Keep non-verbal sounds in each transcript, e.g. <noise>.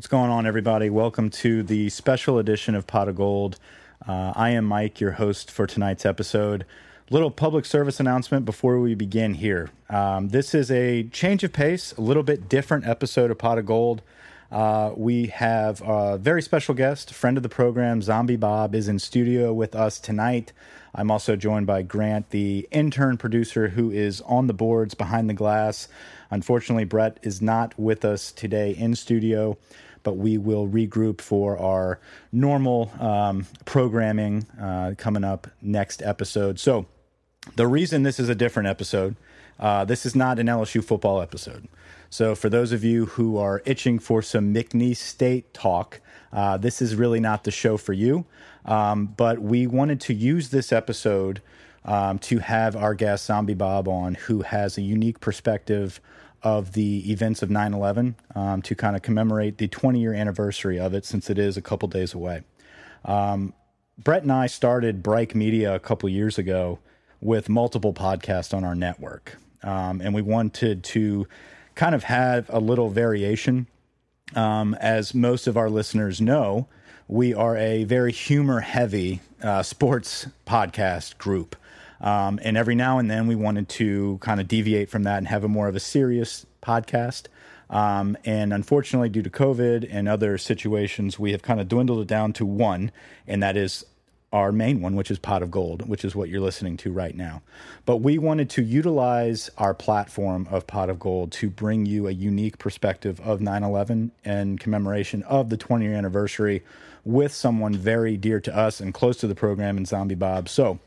What's going on, everybody? Welcome to the special edition of Pot of Gold. Uh, I am Mike, your host for tonight's episode. Little public service announcement before we begin here. Um, this is a change of pace, a little bit different episode of Pot of Gold. Uh, we have a very special guest, friend of the program, Zombie Bob, is in studio with us tonight. I'm also joined by Grant, the intern producer who is on the boards behind the glass. Unfortunately, Brett is not with us today in studio but we will regroup for our normal um, programming uh, coming up next episode. So, the reason this is a different episode, uh, this is not an LSU football episode. So, for those of you who are itching for some McNeese State talk, uh, this is really not the show for you. Um, but we wanted to use this episode um, to have our guest Zombie Bob on, who has a unique perspective of the events of 9 11 um, to kind of commemorate the 20 year anniversary of it since it is a couple days away. Um, Brett and I started Brike Media a couple years ago with multiple podcasts on our network. Um, and we wanted to kind of have a little variation. Um, as most of our listeners know, we are a very humor heavy uh, sports podcast group. Um, and every now and then we wanted to kind of deviate from that and have a more of a serious podcast. Um, and unfortunately, due to COVID and other situations, we have kind of dwindled it down to one, and that is our main one, which is Pot of Gold, which is what you're listening to right now. But we wanted to utilize our platform of Pot of Gold to bring you a unique perspective of 9 11 and commemoration of the 20 year anniversary with someone very dear to us and close to the program in Zombie Bob. So,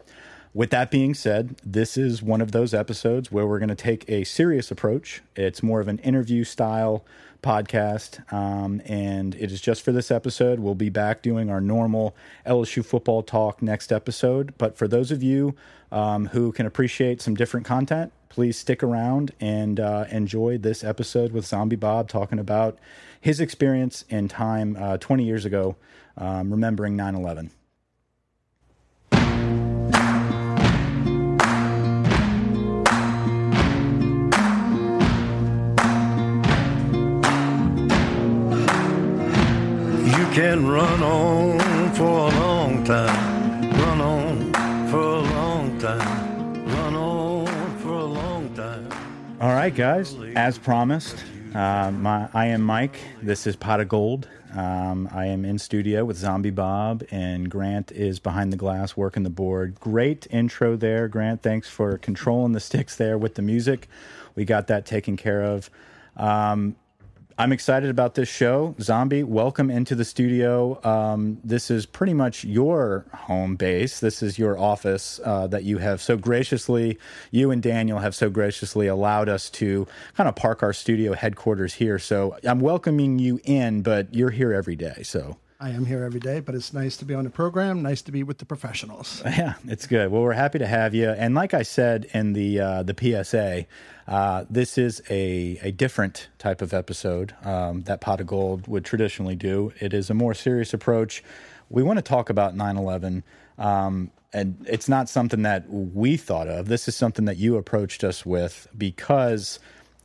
with that being said, this is one of those episodes where we're going to take a serious approach. It's more of an interview style podcast, um, and it is just for this episode. We'll be back doing our normal LSU football talk next episode. But for those of you um, who can appreciate some different content, please stick around and uh, enjoy this episode with Zombie Bob talking about his experience in time uh, 20 years ago, um, remembering 9 11. Can run on for a long time, run on for a long time, run on for a long time. All right, guys, as promised, uh, my, I am Mike. This is Pot of Gold. Um, I am in studio with Zombie Bob, and Grant is behind the glass working the board. Great intro there, Grant. Thanks for controlling the sticks there with the music. We got that taken care of. Um, I'm excited about this show. Zombie, welcome into the studio. Um, this is pretty much your home base. This is your office uh, that you have so graciously, you and Daniel have so graciously allowed us to kind of park our studio headquarters here. So I'm welcoming you in, but you're here every day. So I am here every day, but it's nice to be on the program. Nice to be with the professionals. <laughs> Yeah, it's good. Well, we're happy to have you. And like I said in the uh, the PSA, uh, this is a a different type of episode um, that Pot of Gold would traditionally do. It is a more serious approach. We want to talk about 9/11. Um, and it's not something that we thought of. This is something that you approached us with because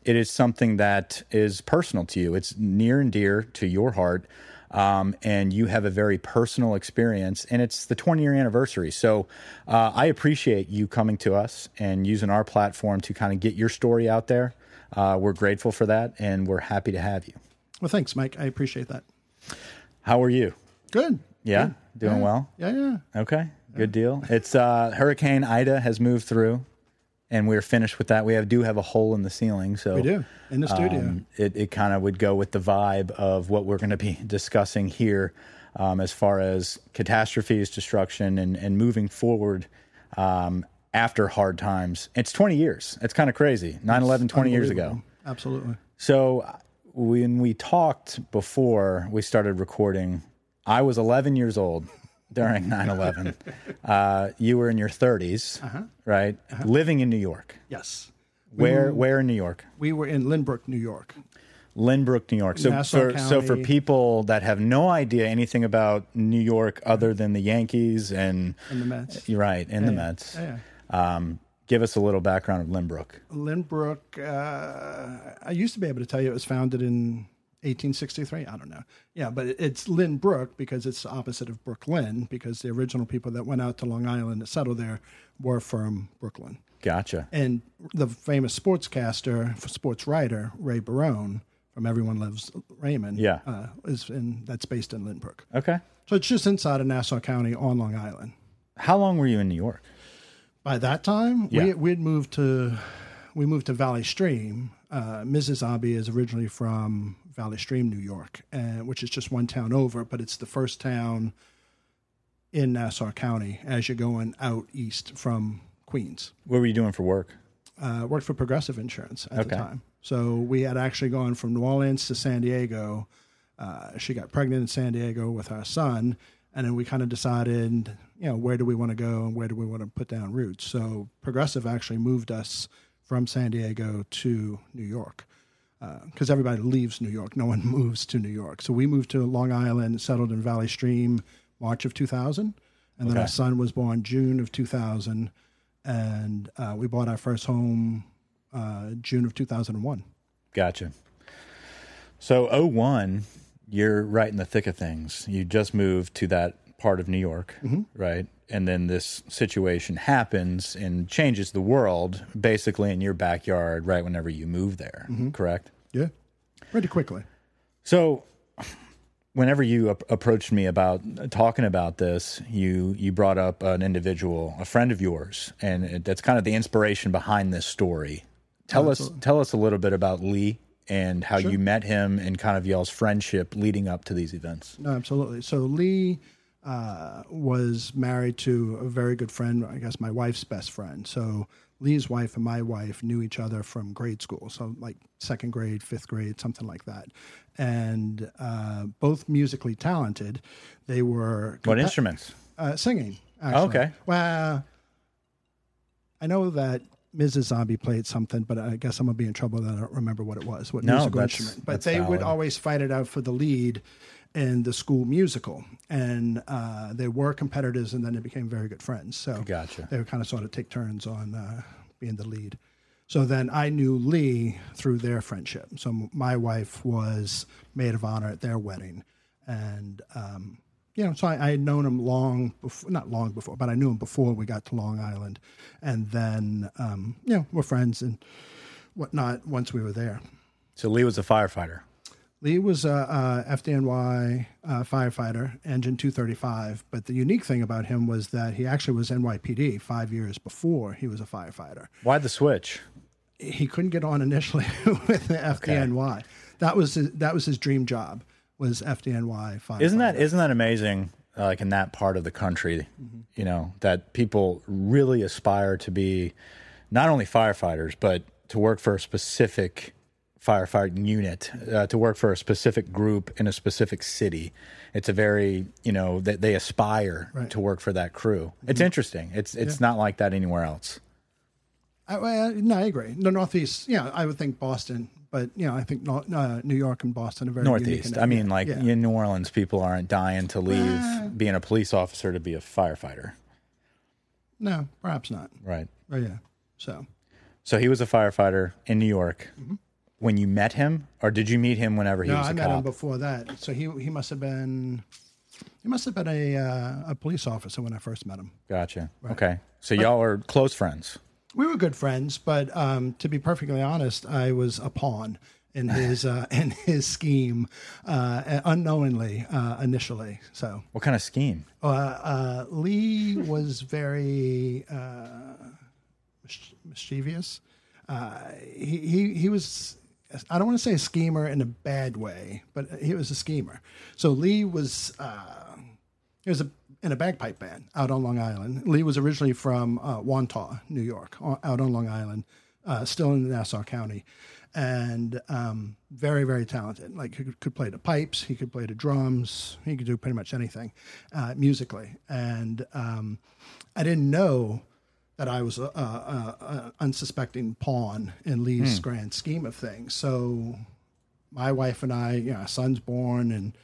it is something that is personal to you. It's near and dear to your heart um, and you have a very personal experience, and it's the 20 year anniversary. So uh, I appreciate you coming to us and using our platform to kind of get your story out there. Uh, we're grateful for that, and we're happy to have you. Well, thanks, Mike. I appreciate that. How are you? Good. Yeah, Good. doing yeah. well. Yeah, yeah. Okay, good deal. It's uh, Hurricane Ida has moved through and we're finished with that. We have do have a hole in the ceiling, so we do in the studio. Um, it it kind of would go with the vibe of what we're going to be discussing here, um, as far as catastrophes, destruction, and and moving forward um, after hard times. It's 20 years. It's kind of crazy. 9/11, 20 years ago. Absolutely. So when we talked before we started recording, I was 11 years old during <laughs> 9-11 uh, you were in your 30s uh-huh. right? Uh-huh. living in new york. Yes. Where were, where in new york? We were in lynbrook new york. Lynbrook new york. So for, so for people that have no idea anything about new york other than the yankees and, and the mets. You're right and yeah, the mets yeah. um, give us a little background of lynbrook. Lynbrook uh, i used to be able to tell you it was founded in 1863. I don't know. Yeah, but it's Lynn Brook because it's the opposite of Brooklyn because the original people that went out to Long Island to settle there were from Brooklyn. Gotcha. And the famous sportscaster, sports writer Ray Barone from Everyone Loves Raymond, Yeah. uh, is in that's based in Lynbrook. Okay. So it's just inside of Nassau County on Long Island. How long were you in New York? By that time, Yeah. we we had moved to we moved to Valley Stream. Uh, Mrs. Abbey is originally from Valley Stream, New York, and which is just one town over, but it's the first town in Nassau County as you're going out east from Queens. What were you doing for work? uh, worked for Progressive Insurance at Okay. the time. So we had actually gone from New Orleans to San Diego. Uh, she got pregnant in San Diego with our son, and then we kind of decided, you know, where do we want to go and where do we want to put down roots. So Progressive actually moved us from San Diego to New York because everybody leaves New York. No one <laughs> moves to New York. So we moved to Long Island, settled in Valley Stream, March of 2000, and then Okay. our son was born June of 2000, and uh, we bought our first home uh, June of 2001. Gotcha. So 01, you're right in the thick of things. You just moved to that part of New York, mm-hmm. right? And then this situation happens and changes the world basically in your backyard right whenever you move there, mm-hmm. correct? Yeah, pretty quickly. So, whenever you ap- approached me about talking about this, you you brought up an individual, a friend of yours, and it, that's kind of the inspiration behind this story. Tell us tell us a little bit about Lee and how you met him and kind of y'all's friendship leading up to these events. No, absolutely. So Lee uh, was married to a very good friend, I guess my wife's best friend. So Lee's wife and my wife knew each other from grade school, so like second grade, fifth grade, something like that. And uh, both musically talented. They were What instruments? uh, singing. Actually. Okay. Well, I know that Mrs. Zombie played something, but I guess I'm gonna be in trouble that I don't remember what it was, what No, musical instrument. But they would always fight it out for the lead in the school musical, and uh, they were competitors, and then they became very good friends. So Gotcha. they would kind of sort of take turns on uh, being the lead. So then I knew Lee through their friendship. So my wife was maid of honor at their wedding, and um, you know, so I, I had known him long before, not long before, but I knew him before we got to Long Island, and then um, you know we're friends and whatnot once we were there. So Lee was a firefighter. Lee was a, a FDNY uh, firefighter, engine 235. But the unique thing about him was that he actually was NYPD five years before he was a firefighter. Why the switch? He couldn't get on initially <laughs> with the FDNY. That was his, that was his dream job was FDNY firefighter. Isn't that isn't that amazing? uh, Like in that part of the country, you know, that people really aspire to be not only firefighters, but to work for a specific firefighting unit, uh, to work for a specific group in a specific city. It's a very, you know, that they aspire to work for that crew. It's interesting. It's it's not like that anywhere else. I, well, no, I agree. The Northeast, yeah, I would think Boston, but you know, I think Nor- uh, New York and Boston are very Northeast. I mean, like yeah. in New Orleans, people aren't dying to leave being a police officer to be a firefighter, no, perhaps not. right? Oh yeah, so So he was a firefighter in New York. When you met him, or did you meet him whenever he no, was a I met him cop? before that. So he he must have been he must have been a uh, a police officer when I first met him. Gotcha. Okay. So y'all are close friends. We were good friends, but um, to be perfectly honest, I was a pawn in <laughs> his uh, in his scheme, uh, unknowingly uh, initially. So What kind of scheme? uh, uh, Lee was very uh, mischievous. Uh, he, he he was. I don't want to say a schemer in a bad way, but he was a schemer. So Lee was uh, he was a, in a bagpipe band out on Long Island. Lee was originally from uh, Wantagh, New York, out on Long Island, uh, still in Nassau County, and um, very very talented. Like he could, play the pipes, he could play the drums, he could do pretty much anything uh, musically. And um, I didn't know that I was a, a, a, a unsuspecting pawn in Lee's hmm. grand scheme of things. So my wife and I, you know, son's born and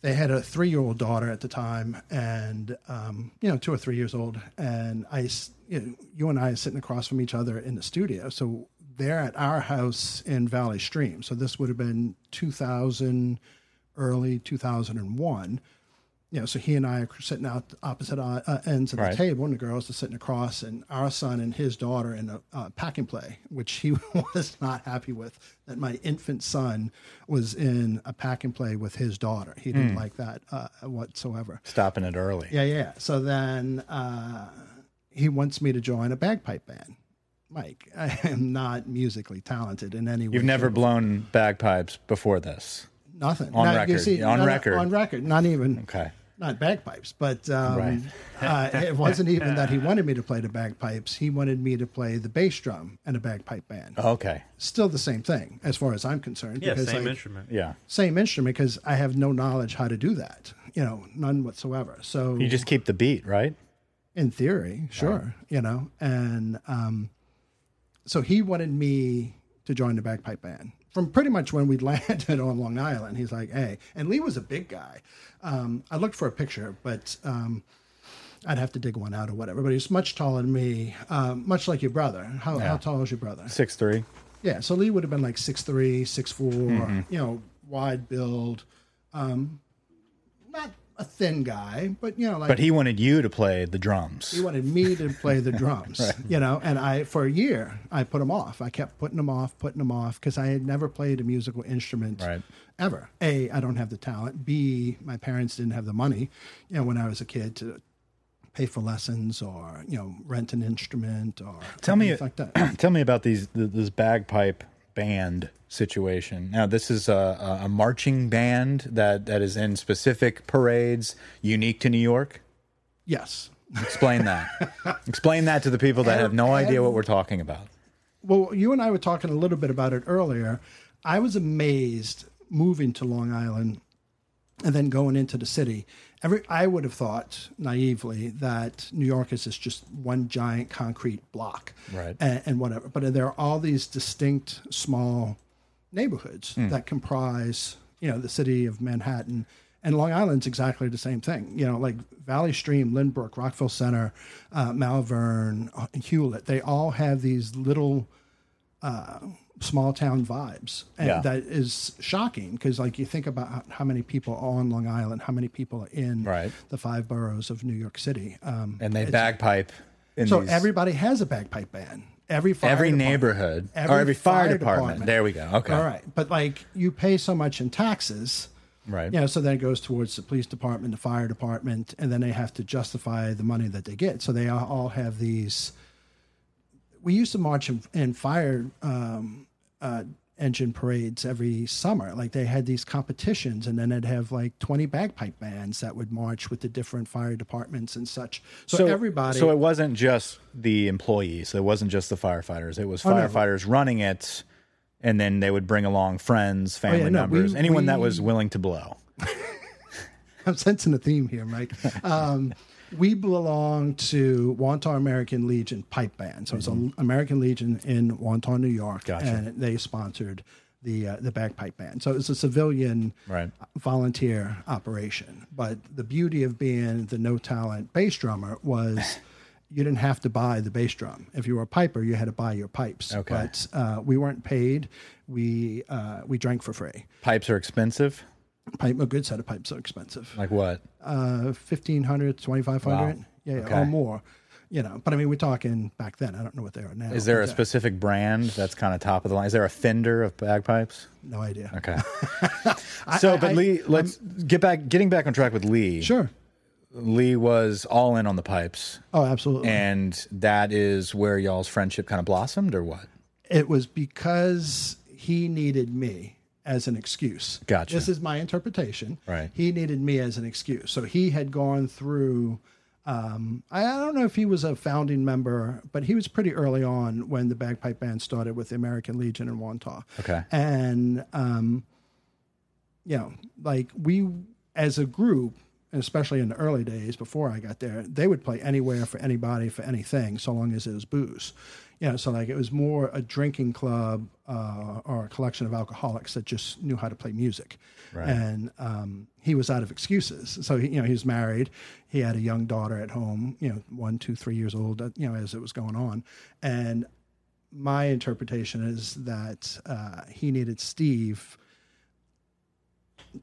they had a three-year-old daughter at the time and um, you know two or three years old and i you, know, you and i are sitting across from each other in the studio so they're at our house in Valley Stream. So this would have been 2000, early 2001. You know, so he and I are sitting out opposite uh, uh, ends of Right. the table, and the girls are sitting across, and our son and his daughter in a uh, pack and play, which he <laughs> was not happy with. That my infant son was in a pack and play with his daughter. He didn't like that uh, whatsoever. Stopping it early. Yeah, yeah. So then uh, he wants me to join a bagpipe band. Mike, <laughs> I am not musically talented in any way. You've never blown bagpipes before this. Nothing on Not- record. On not- record. On record, not even Okay. not bagpipes, but um, Right. uh, it wasn't even that he wanted me to play the bagpipes. He wanted me to play the bass drum and a bagpipe band. Okay. Still the same thing, as far as I'm concerned. Yeah, because, same like, instrument. Yeah. Same instrument because I have no knowledge how to do that. You know, none whatsoever. So You just keep the beat, right? in theory, sure, you know. And um, so he wanted me to join the bagpipe band from pretty much when we <laughs> landed on Long Island. He's like, "Hey," and Lee was a big guy. Um, I looked for a picture, but um, I'd have to dig one out or whatever. But he's much taller than me, um, much like your brother. How, how tall is your brother? Six three. Yeah, so Lee would have been like six three, six four. Mm-hmm. you know, wide build. Um, not a thin guy, but you know, like But he wanted you to play the drums. he wanted me to play the <laughs> drums, you know, and I for a year I put him off. I kept putting him off, putting him off because I had never played a musical instrument Right. ever. A, I don't have the talent. B, my parents didn't have the money, you know, when I was a kid to pay for lessons or you know rent an instrument or Tell me- like that. <clears throat> Tell me about these this bagpipe band situation. Now, this is a, a marching band that, that is in specific parades unique to New York. yes. Explain that. <laughs> Explain that to the people that have no idea what we're talking about. Well, you and I were talking a little bit about it earlier. I was amazed moving to Long Island and then going into the city. Every I would have thought naively that New York is just one giant concrete block, Right. And, and whatever. But there are all these distinct small neighborhoods that comprise, you know, the city of Manhattan. And Long Island's exactly the same thing. You know, like Valley Stream, Lynbrook, Rockville Centre, uh, Malverne, uh, Hewlett. They all have these little uh, small town vibes, and Yeah. that is shocking because, like, you think about how, many people are on Long Island, how many people are in Right. the five boroughs of New York City. Um, And they bagpipe in so these, everybody has a bagpipe band. Every fire every department- neighborhood or every fire, department. There we go. Okay. All right, but like you pay so much in taxes, Right. you know, so then it goes towards the police department, the fire department, and then they have to justify the money that they get. So they all- all have these. We used to march in, in fire um, uh, engine parades every summer. Like they had these competitions, and then they'd have like twenty bagpipe bands that would march with the different fire departments and such. So, everybody. So it wasn't just the employees. It wasn't just the firefighters. It was Oh, no. firefighters running it, and then they would bring along friends, family Oh, yeah, no, members, we- anyone that was willing to blow. <laughs> I'm sensing a theme here, Mike. <laughs> Um, we belong to Wantagh American Legion Pipe Band. So it's an American Legion in Wantagh, New York, Gotcha. and they sponsored the uh, the bagpipe band. So it's a civilian Right. volunteer operation. But the beauty of being the no talent bass drummer was. <laughs> You didn't have to buy the bass drum. If you were a piper, you had to buy your pipes. Okay. But uh, we weren't paid. We uh, we drank for free. Pipes are expensive. Pipe, a good set of pipes are expensive Like what? uh, 1500 2500 Wow. yeah, yeah Okay. or more you know but i mean we're talking back then i don't know what they are now Is there a uh, specific brand that's kind of top of the line? Is there a Fender of bagpipes? no idea Okay. <laughs> so, I- but I- Lee, let's get back, getting back on track with Lee. sure Lee was all in on the pipes, oh absolutely and that is where y'all's friendship kind of blossomed, or what? it was because he needed me as an excuse Gotcha. this is my interpretation Right. he needed me as an excuse so he had gone through um, I, I don't know if he was a founding member, but he was pretty early on when the bagpipe band started with the American Legion in Wantagh. Okay. and um, you know, like we as a group, and especially in the early days before I got there, they would play anywhere for anybody for anything, so long as it was booze. You know, so like it was more a drinking club uh, or a collection of alcoholics that just knew how to play music. Right. And um, he was out of excuses. So he, you know, he was married. He had a young daughter at home. You know, one, two, three years old. You know, as it was going on, and my interpretation is that uh, he needed Steve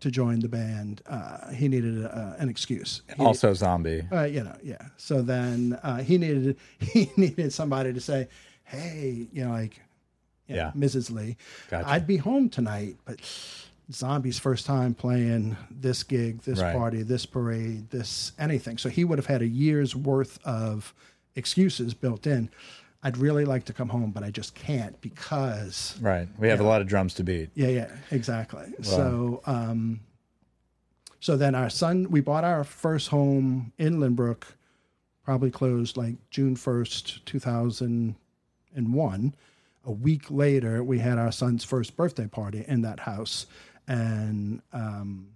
to join the band. Uh, he needed uh, an excuse. He- Also, zombie. uh, you know, yeah. So then uh, he needed <laughs> he needed somebody to say, "Hey, you know, like, you know, Yeah. Mrs. Lee, Gotcha. I'd be home tonight, but Zombie's first time playing this gig, this Right. party, this parade, this anything. So he would have had a year's worth of excuses built in. I'd really like to come home, but I just can't because Right. We have a lot of drums to beat. yeah, yeah, exactly. So, um, so then our son, we bought our first home in Lynbrook, probably closed like June first, two thousand and one. A week later, we had our son's first birthday party in that house, and um,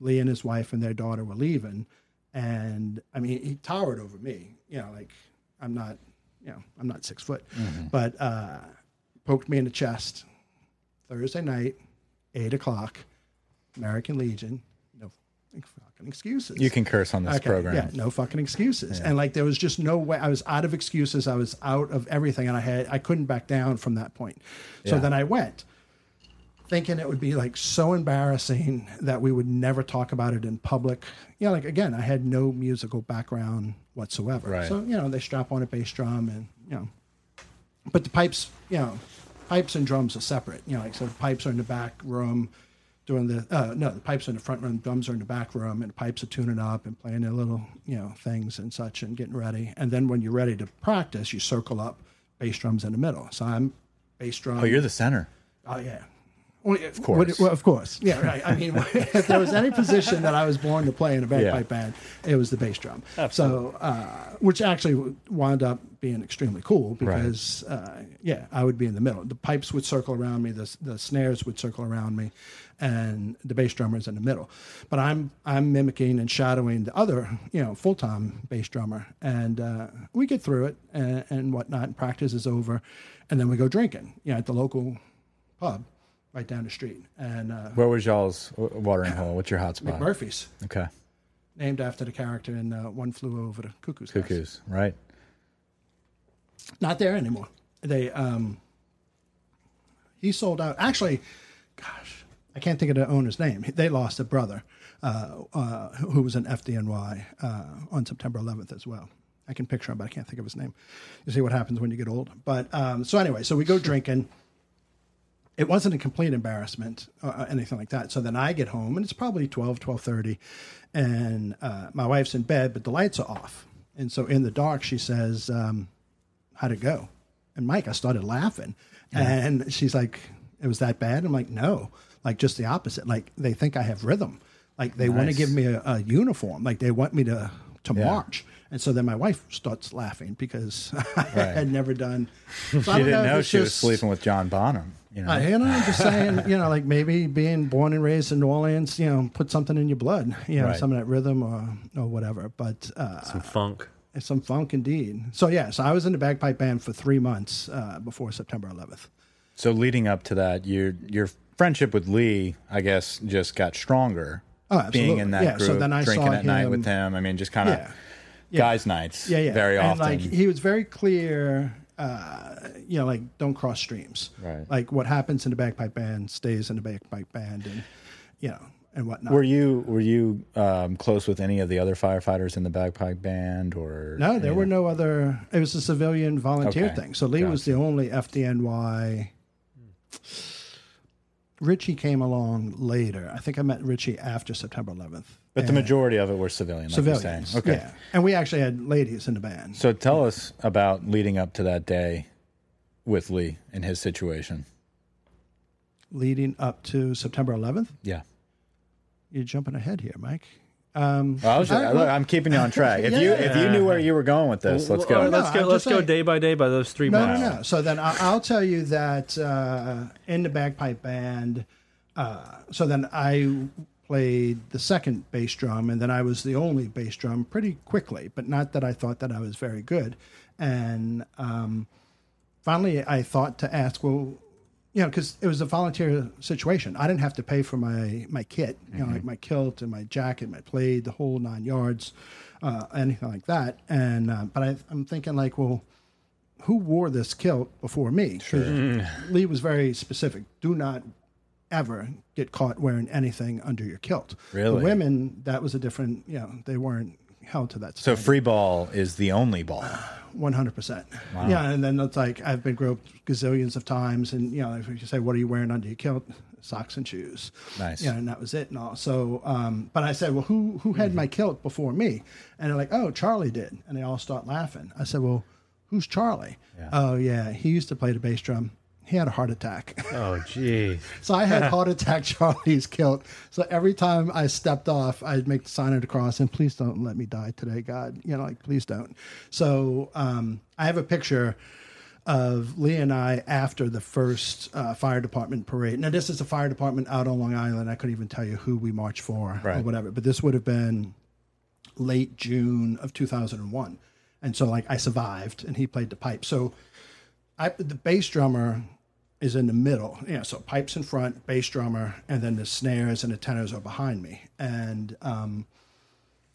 Lee and his wife and their daughter were leaving, and I mean, he towered over me. You know, like I'm not, you know, I'm not six foot, but uh, poked me in the chest. Thursday night, eight o'clock, American Legion. No fucking excuses. You can curse on this Okay, program. Yeah, no fucking excuses. And like there was just no way I was out of excuses. I was out of everything and I had I couldn't back down from that point. So Yeah. then I went thinking it would be like so embarrassing that we would never talk about it in public. You know, like again, I had no musical background whatsoever. Right. So, you know, they strap on a bass drum and, you know, but the pipes, you know, pipes and drums are separate. You know, like so the pipes are in the back room doing the uh, no, the pipes are in the front room, drums are in the back room, and the pipes are tuning up and playing their little you know things and such and getting ready. And then when you're ready to practice, you circle up bass drums in the middle. So I'm bass drum. Oh, you're the center. Oh yeah. Yeah, of course. Well, of course. Yeah, right. I mean, <laughs> if there was any position that I was born to play in a bagpipe band, it was the bass drum. So, uh, which actually wound up being extremely cool because, uh, yeah, I would be in the middle. The pipes would circle around me, the the snares would circle around me, and the bass drummer's in the middle. But I'm I'm mimicking and shadowing the other, you know, full time bass drummer, and uh, we get through it and, and whatnot. And practice is over, and then we go drinking, you know, at the local pub right down the street. And uh, Where was y'all's watering hole? What's your hot spot? Murphy's, Okay. named after the character in uh, One Flew Over the Cuckoo's. Cuckoos, right? Not there anymore. They um, he sold out. Actually, gosh, I can't think of the owner's name. They lost a brother uh, uh, who was an FDNY uh, on September 11th as well. I can picture him, but I can't think of his name. You see what happens when you get old. But um, so anyway, so we go drinking. It wasn't a complete embarrassment or anything like that. So then I get home and it's probably 12, 12.30 and uh, my wife's in bed, but the lights are off. And so in the dark, she says, um, how'd it go? And Mike, I started laughing. And she's like, it was that bad? I'm like, no, like just the opposite. Like they think I have rhythm. Like they want to give me a, a uniform. Like they want me to, to Yeah. march. And so then my wife starts laughing because <laughs> I had never done. So She didn't if know it's she was sleeping with John Bonham. You know, uh, you know, I'm just saying, you know, like maybe being born and raised in New Orleans, you know, put something in your blood, you know, Right. some of that rhythm or or whatever. But uh, Some funk. it's some funk indeed. So yeah, so I was in the bagpipe band for three months uh, before September 11th. so leading up to that, your your friendship with Lee, I guess, just got stronger. Oh, Being in that Yeah, so group, then I drinking saw at night with him. I mean, just kind of Yeah. Guys' nights. Yeah, yeah. Very and often. like he was very clear, uh, you know, like don't cross streams. Right. Like what happens in the bagpipe band stays in the bagpipe band, and you know, and whatnot. were you were you um, close with any of the other firefighters in the bagpipe band, or No, there were no other. It was a civilian volunteer Okay. thing. So Lee was the only FDNY. Richie came along later. I think I met Richie after September 11th. But the majority of it were civilian. Like you're civilians. saying. Okay. Yeah. And we actually had ladies in the band. So tell us about leading up to that day with Lee and his situation. leading up to September 11th. Yeah. You're jumping ahead here, Mike. Um, Well, I was, I- look, I'm keeping you on <laughs> track. If you if you knew where you were going with this, let's Well, go. no, let's go. I'm Let's just go saying- day by day by those three No, months. no, no. So then I- I'll tell you that uh, in the bagpipe band, uh, so then I played the second bass drum, and then I was the only bass drum pretty quickly, but not that I thought that I was very good. And um, finally, I thought to ask, well, you know, because it was a volunteer situation. I didn't have to pay for my my kit, you know, like my kilt and my jacket, my plaid, the whole nine yards, uh, anything like that. And uh, but I, I'm thinking like, well, who wore this kilt before me? 'Cause Lee was very specific. Do not ever get caught wearing anything under your kilt. Really? The women, that was a different, you know, they weren't held to that. So free ball is the only ball. <sighs> One hundred percent. Yeah, and then it's like I've been groped gazillions of times, and you know, if you say, "What are you wearing under your kilt?" Socks and shoes. Nice. Yeah, and that was it. And all. So, um, but I said, "Well, who who had my kilt before me?" And they're like, "Oh, Charlie did," and they all start laughing. I said, "Well, who's Charlie?" Oh, yeah, he used to play the bass drum. He had a heart attack. <laughs> Oh, geez. So I had <laughs> heart attack Charlie's kilt. So every time I stepped off, I'd make the sign of the cross and please don't let me die today, God. You know, like please don't. So um, I have a picture of Lee and I after the first uh, fire department parade. Now this is a fire department out on Long Island. I couldn't even tell you who we marched for or whatever. But this would have been late June of 2001. And so like I survived and he played the pipe. So I, the bass drummer is in the middle. Yeah, so pipes in front, bass drummer, and then the snares and the tenors are behind me. And um,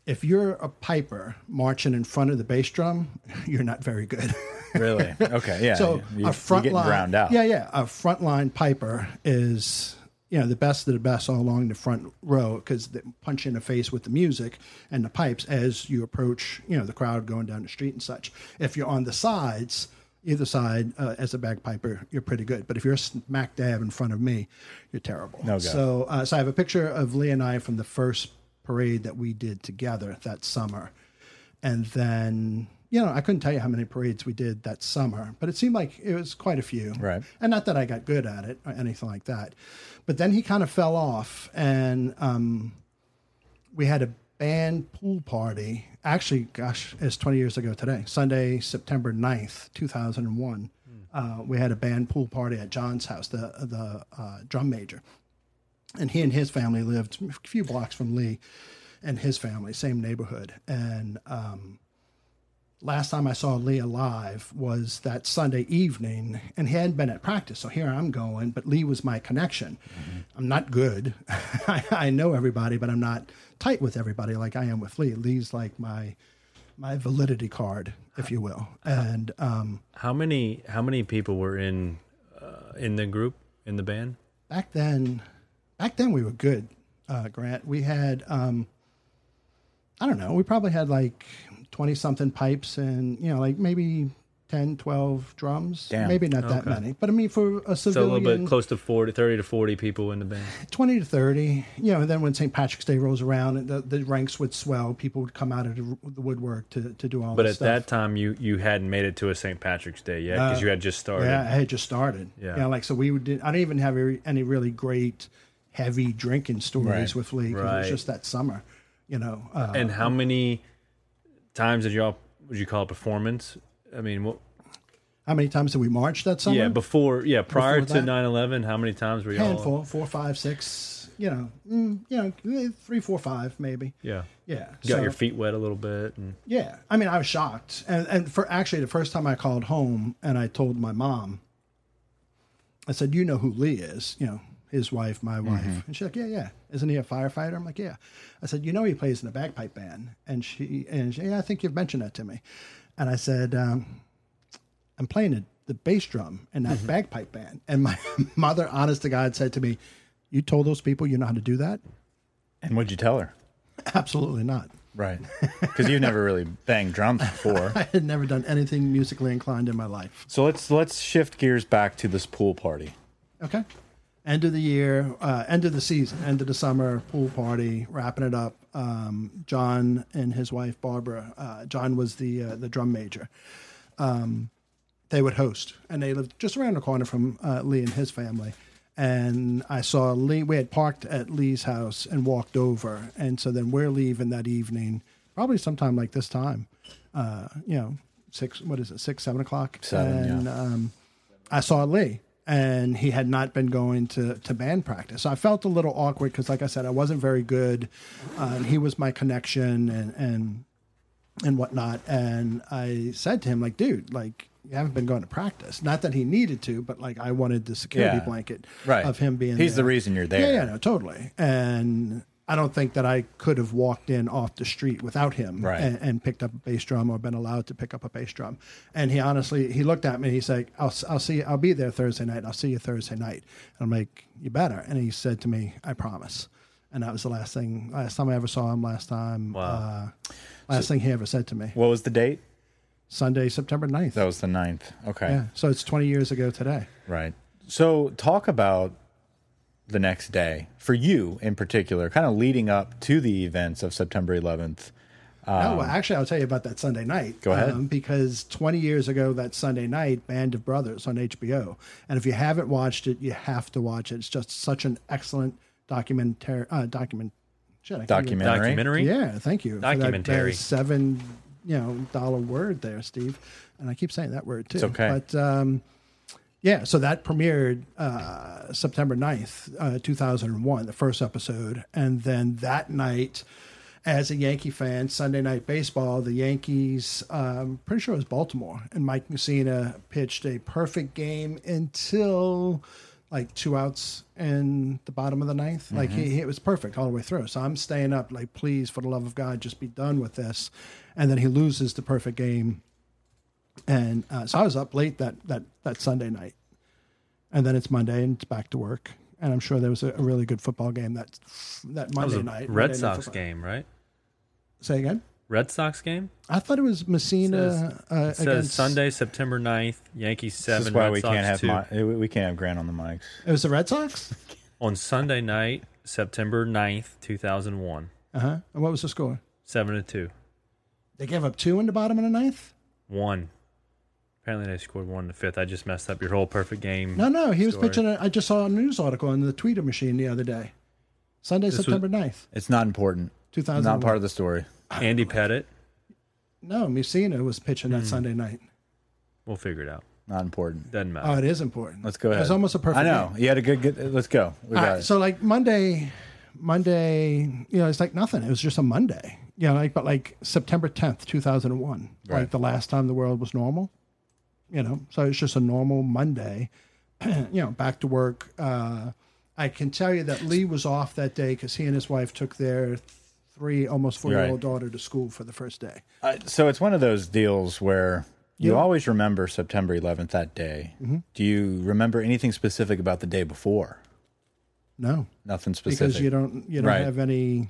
if you're a piper marching in front of the bass drum, <laughs> you're not very good. <laughs> Really? Okay. Yeah. so you, a front line, yeah, yeah, a frontline piper is you know the best of the best all along the front row because they punch in the face with the music and the pipes as you approach you know the crowd going down the street and such. If you're on the sides. Either side, uh, as a bagpiper, you're pretty good. But if you're smack dab in front of me, you're terrible. No. So, uh, so I have a picture of Lee and I from the first parade that we did together that summer, and then you know I couldn't tell you how many parades we did that summer, but it seemed like it was quite a few. Right. And not that I got good at it or anything like that, but then he kind of fell off, and um, we had a band pool party. Actually, gosh, it's 20 years ago today, Sunday, September 9th, 2001. Uh, we had a band pool party at John's house, the the uh, drum major, and he and his family lived a few blocks from Lee, and his family, same neighborhood. And um, last time I saw Lee alive was that Sunday evening, and he hadn't been at practice. So here I'm going, but Lee was my connection. I'm not good. <laughs> I, I know everybody, but I'm not tight with everybody like I am with Lee. Lee's like my my validity card, if you will. And um, How many how many people were in uh, in the group in the band? back then, back then we were good. Uh, Grant, we had um, I don't know, we probably had like twenty something pipes and you know like maybe 10, 12 drums. Damn. Maybe not that Okay. many, but I mean for a civilian. So a little bit close to 40, 30 to 40 people in the band. <laughs> 20 to 30 you know and then when st patrick's day rolls around the, the ranks would swell people would come out of the, the woodwork to, to do all But at stuff that time, you you hadn't made it to a St. Patrick's Day yet because you had just started. yeah i had just started Yeah. yeah like so we would i didn't even have any any really great heavy drinking stories Right. with lee 'cause it Right. was just that summer you know uh, And how many times did y'all would you call it performance? I mean, what, how many times did we march that summer yeah, before yeah, prior Before to that? 9/11, how many times were y'all? handful four five six you know mm, you know eh, three four five maybe Yeah, yeah you got So- your feet wet a little bit, and Yeah, I mean, I was shocked, and and for actually the first time I called home and I told my mom, I said, "You know who Lee is? You know his wife, my wife." And she's like, "Yeah, yeah. Isn't he a firefighter?" I'm like, "Yeah." I said, "You know he plays in a bagpipe band," and she and she, yeah, I think you've mentioned that to me, and I said, um, "I'm playing the, the bass drum in that bagpipe band," and my <laughs> mother, honest to God, said to me, "You told those people you know how to do that?" And what'd you tell her? <laughs> Absolutely not. Right. Because you've never really banged drums before. <laughs> I had never done anything musically inclined in my life. So let's let's shift gears back to this pool party. Okay. End of the year, uh, end of the season, end of the summer pool party, wrapping it up. Um, John and his wife Barbara. Uh, John was the uh, the drum major. Um, they would host, and they lived just around the corner from uh, Lee and his family. And I saw Lee. We had parked at Lee's house and walked over, and so then we're leaving that evening, probably sometime like this time. Uh, you know, six. What is it? Six, seven o'clock. Seven, yeah. and, um, I saw Lee, and he had not been going to, to band practice. So I felt a little awkward because, like I said, I wasn't very good. Uh, and he was my connection and and and whatnot. And I said to him, like, dude, like you haven't been going to practice. Not that he needed to, but like I wanted the security Yeah. blanket Right. of him being. He's there. the reason you're there. Yeah, yeah, no, totally. And I don't think that I could have walked in off the street without him Right. and, and picked up a bass drum or been allowed to pick up a bass drum. And he honestly, he looked at me. He's like, "I'll, I'll see. I'll be there Thursday night. I'll see you Thursday night." And I'm like, "You better." And he said to me, "I promise." And that was the last thing, last time I ever saw him. Last time, Wow. uh, last thing he ever said to me. What was the date? Sunday, September 9th. That was the 9th. Okay. Yeah, so it's 20 years ago today. Right. So talk about the next day for you in particular, kind of leading up to the events of September 11th. oh, well, actually, I'll tell you about that Sunday night. Um, Go ahead. because 20 years ago, that Sunday night, Band of Brothers on HBO. And if you haven't watched it, you have to watch it. It's just such an excellent documentary. Uh, document. Shit, I can't even- Documentary. Documentary. Yeah, thank you. for that- that Documentary. seven, you know, dollar word there, Steve. And I keep saying that word too. It's okay. But um, yeah, so that premiered uh, September 9th, uh, 2001, the first episode. And then that night, as a Yankee fan, Sunday night baseball, the Yankees, um, pretty sure it was Baltimore, and Mike Mussina pitched a perfect game until like two outs in the bottom of the ninth. Like he, he, it was perfect all the way through. So I'm staying up, like, please, for the love of God, just be done with this. And then he loses the perfect game. And uh, so I was up late that, that, that Sunday night. And then it's Monday and it's back to work. And I'm sure there was a, a really good football game that that That was Monday a night. Red Monday Sox Football. game, right? Say again. Red Sox game. I thought it was Mussina uh, It says against Sunday, September 9th, Yankees seven. This seven. is why Red we Sox can't have two. Mi- we we can't have Grant on the mics. It was the Red Sox. <laughs> on Sunday night, September 9th, two thousand one. Uh huh. And what was the score? Seven to two. They gave up two in the bottom of the ninth. One. Apparently they scored one in the fifth. I just messed up your whole perfect game. No, no, he was pitching. A, I just saw a news article on the Twitter machine the other day. Sunday, This was- September 9th, It's not important. two thousand. Not part of the story. Andy Pettitte. No, Mussina was pitching Hmm. that Sunday night. We'll figure it out. Not important. Doesn't matter. Oh, it is important. Let's go ahead. It's almost a perfect. I know. game. You had a good, good let's go. We All got right, it. so like Monday, Monday, you know, it's like nothing. It was just a Monday. You know, like but like September tenth, two thousand and one, Right. like the last time the world was normal. You know, so it's just a normal Monday. <clears throat> you know, back to work. Uh, I can tell you that Lee was off that day because he and his wife took their three, almost four year old daughter to school for the first day. Uh, so it's one of those deals where you Yeah. always remember September 11th that day. Mm-hmm. Do you remember anything specific about the day before? No, Nothing specific. because you don't you don't Right. have any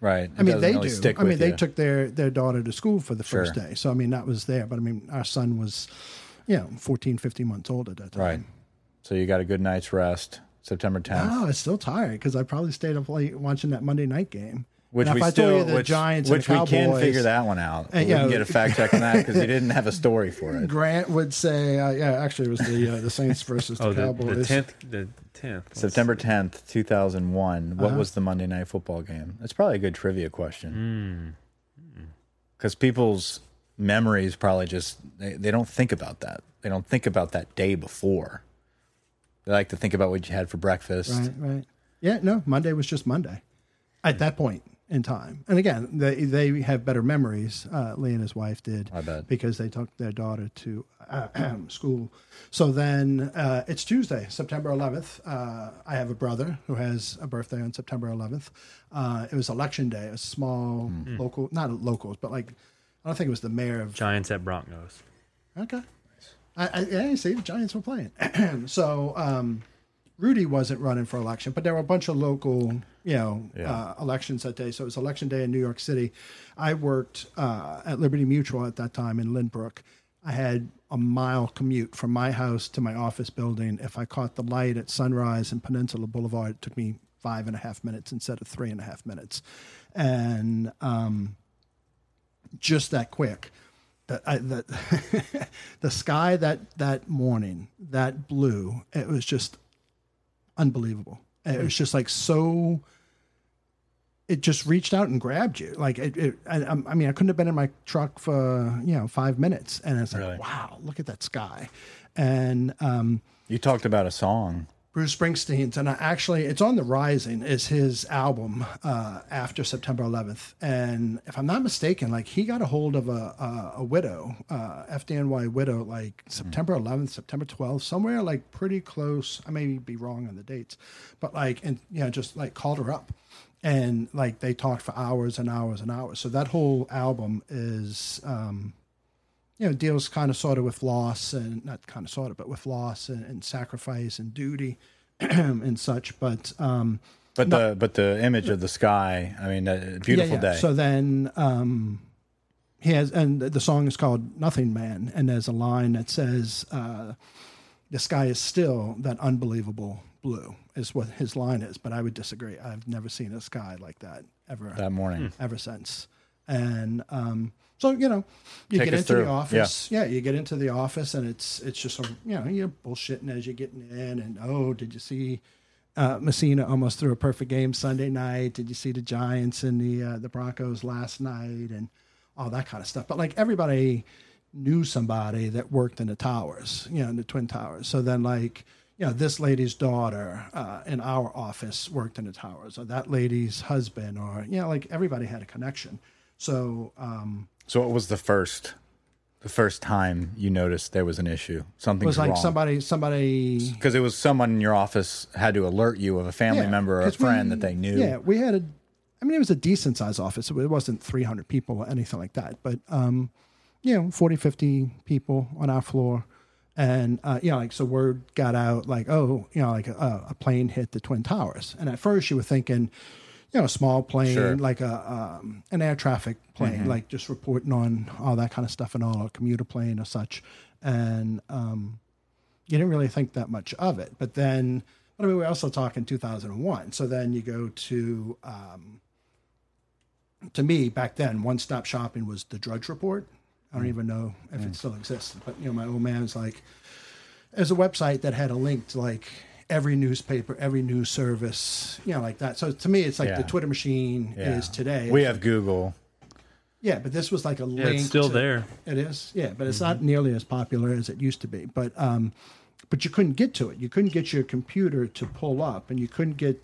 right. I mean, they really do. Stick I mean, they you. took their their daughter to school for the first Sure. day. So I mean, that was there. But I mean, our son was, you know, 14, 15 months old at that time. Right. So you got a good night's rest. September 10th. Oh, I was still tired because I probably stayed up late watching that Monday night game. Which And we I still, the which, Giants which and the we can figure that one out. Uh, we yeah. can get a fact check on that because you didn't have a story for it. Grant would say, uh, "Yeah, actually, it was the uh, the Saints versus <laughs> the oh, the, Cowboys." the tenth. The tenth. September 10th, 2001. What Uh-huh. was the Monday night football game? That's probably a good trivia question. Hmm. Because people's memories probably just, they, they don't think about that. They don't think about that day before. They like to think about what you had for breakfast. Right, right. Yeah, no, Monday was just Monday at that point in time. And again, they they have better memories. Uh, Lee and his wife did. I bet. because they took their daughter to uh, <clears throat> school. So then uh, it's Tuesday, September 11th. Uh, I have a brother who has a birthday on September 11th. Uh, it was election day. A small Hmm. local, not locals, but like I don't think it was the mayor of Giants at Broncos. Okay. I, I, yeah, see, the Giants were playing. <clears throat> so um, Rudy wasn't running for election, but there were a bunch of local, you know, Yeah. uh, elections that day. So it was election day in New York City. I worked uh, at Liberty Mutual at that time in Lynbrook. I had a mile commute from my house to my office building. If I caught the light at Sunrise and Peninsula Boulevard, it took me five and a half minutes instead of three and a half minutes. And um, just that quick. The, I, the, <laughs> the sky that that morning, that blue, it was just unbelievable. It was just like so. It just reached out and grabbed you. Like it. it I, I mean, I couldn't have been in my truck for you know five minutes, and it's like, Really? wow, look at that sky. And um, You talked about a song. Bruce Springsteen's, and I actually, it's on the Rising is his album uh, after September 11th, and if I'm not mistaken, like he got a hold of a a, a widow, uh, FDNY widow, like September 11th, September 12th, somewhere like pretty close. I may be wrong on the dates, but like, and you know, just like called her up, and like they talked for hours and hours and hours. So that whole album is, um, you know, deals kind of sort of with loss and not kind of sort of, but with loss and, and sacrifice and duty <clears throat> and such. But um, But the but the image of the sky, I mean, a beautiful day. so then um, he has, and the song is called "Nothing Man," and there's a line that says, uh, "The sky is still that unbelievable blue." Is what his line is, but I would disagree. I've never seen a sky like that ever, that morning. ever since. And um, so you know, you Take get into through. the office. Yeah. you get into the office, and it's it's just you know you're bullshitting as you're getting in, and oh, did you see? uh, Mussina almost threw a perfect game Sunday night. Did you see the Giants and the uh, the Broncos last night and all that kind of stuff? But like everybody knew somebody that worked in the towers, you know, in the Twin Towers. So then like you know, this lady's daughter uh, in our office worked in the towers, or that lady's husband, or you know, like everybody had a connection. So um, So what was the first the first time you noticed there was an issue? Something was like wrong. somebody somebody because it was someone in your office had to alert you of a family Yeah, member or a friend we- that they knew. Yeah, we had a. I mean, it was a decent sized office. It wasn't 300 people or anything like that, but um, you know, 40, 50 people on our floor, and uh, you know, like so, word got out like, oh, you know, like a, a plane hit the twin towers, and at first you were thinking, you know, a small plane, Sure. like a um, an air traffic plane, like just reporting on all that kind of stuff and all, a commuter plane or such, and um, you didn't really think that much of it. But then, I mean, we're also talking 2001. So then you go to, um, to me back then, one stop shopping was the Drudge Report. I don't even know if it still exists, but you know, my old man's like, there's a website that had a link to like every newspaper, every news service, you know, like that. So to me, it's like Yeah. the Twitter machine Yeah. is today. We have Google. Yeah, but this was like a Yeah, link. it's still to- there. It is, yeah, but it's not nearly as popular as it used to be. But um, but you couldn't get to it. You couldn't get your computer to pull up, and you couldn't get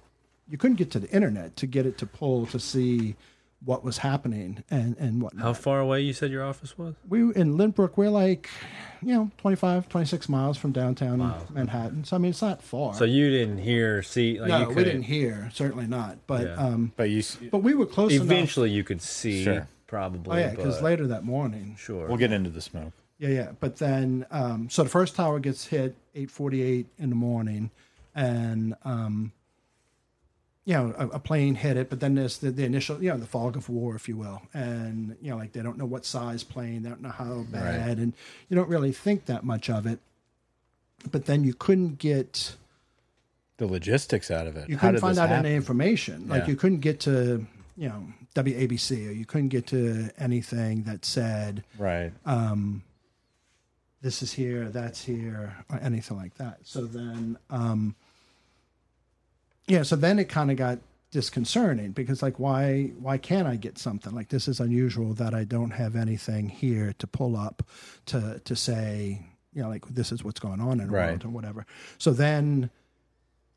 you couldn't get to the internet to get it to pull to see what was happening and and whatnot. How far away you said your office was? we in Lynbrook, we're like, you know, 25, 26 miles from downtown Manhattan. So I mean, it's not far. So you didn't hear, see, like you no, we couldn't- didn't hear, certainly not. But Yeah. um, But you, but we were close enough. Eventually, you could see, Sure. probably. Oh yeah, because later that morning, Sure. we'll get into the smoke. Yeah, yeah. But then, um, so the first tower gets hit eight forty-eight in the morning, and um, you know, a, a plane hit it. But then there's the, the initial, you know, the fog of war, if you will, and you know, like they don't know what size plane, they don't know how bad, and you don't really think that much of it. But then you couldn't get, The logistics out of it. you couldn't find out happen? any information. Like Yeah. you couldn't get to, you know, WABC, or you couldn't get to anything that said. Right. um, this is here, that's here, or anything like that. So then, um, yeah, so then it kind of got disconcerting because like, why, why can't I get something like this is unusual that I don't have anything here to pull up to, to say, you know, like this is what's going on in the Right. world or whatever. So then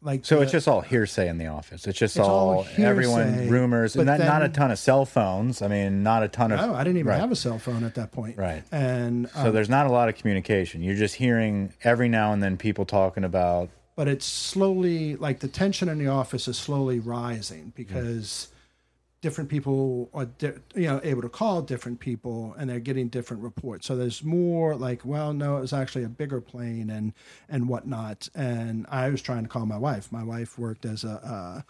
like, So the- it's just all hearsay in the office. It's just It's all all, everyone rumors, and not, not a ton of cell phones. I mean, not a ton of. no, I didn't even right. have a cell phone at that point. Right. And, So um, there's not a lot of communication. You're just hearing every now and then people talking about. But it's slowly like the tension in the office is slowly rising because different people are di- you know able to call different people and they're getting different reports. So there's more like well no it was actually a bigger plane and and whatnot. And i was trying to call my wife. My wife worked as a uh,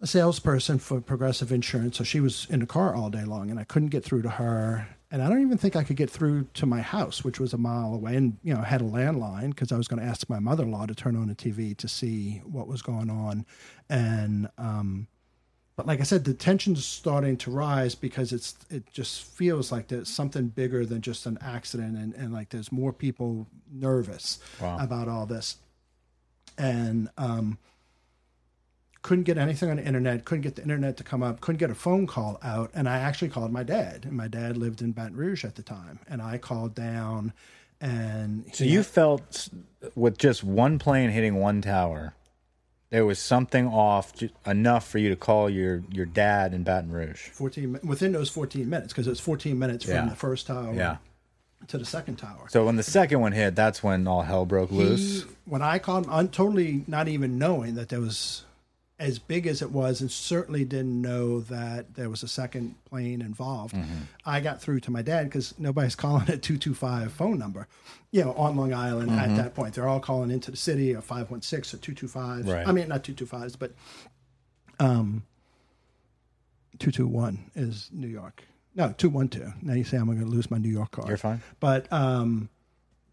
a salesperson for progressive insurance. So she was in the car all day long and i couldn't get through to her and i don't even think i could get through to my house which was a mile away and you know had a landline because i was going to ask my mother-in-law to turn on the tv to see what was going on and um but like I said, the tension's starting to rise because it's it just feels like there's something bigger than just an accident, and, and like there's more people nervous Wow. about all this, and um, couldn't get anything on the internet, couldn't get the internet to come up, couldn't get a phone call out, and I actually called my dad, and my dad lived in Baton Rouge at the time, and I called down, and So he- you felt with just one plane hitting one tower, there was something off enough for you to call your your dad in Baton Rouge. 14 within those 14 minutes because it was 14 minutes from Yeah. the first tower Yeah. to the second tower. So when the second one hit, that's when all hell broke loose. When I called, I'm totally not even knowing that there was as big as it was, and certainly didn't know that there was a second plane involved. Mm-hmm. I got through to my dad because nobody's <laughs> calling a two two five phone number, you know, on Long Island Mm-hmm. at that point. They're all calling into the city a five one six or two two five. Right. I mean, not two two fives, but um, two two one is New York. No, two one two. Now you say I'm going to lose my New York card. You're fine. But um,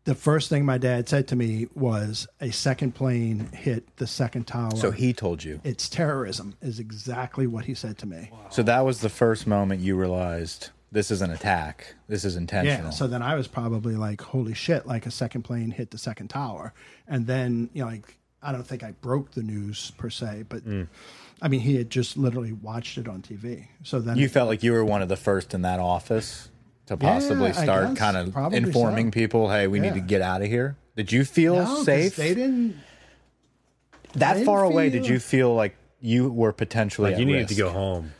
the first thing my dad said to me was a second plane hit the second tower. So he told you. it's terrorism is exactly what he said to me. So that was the first moment you realized this is an attack. This is intentional. Yeah. So then I was probably like, holy shit, like a second plane hit the second tower. And then, you know, like, I don't think I broke the news per se, but Mm. I mean, he had just literally watched it on TV. So then you felt like you were one of the first in that office to possibly I start kind of informing so. people, hey, we need to get out of here. Did you feel No, 'cause safe? They didn't. that didn't far away, did you feel like you were potentially Like you at needed to go home.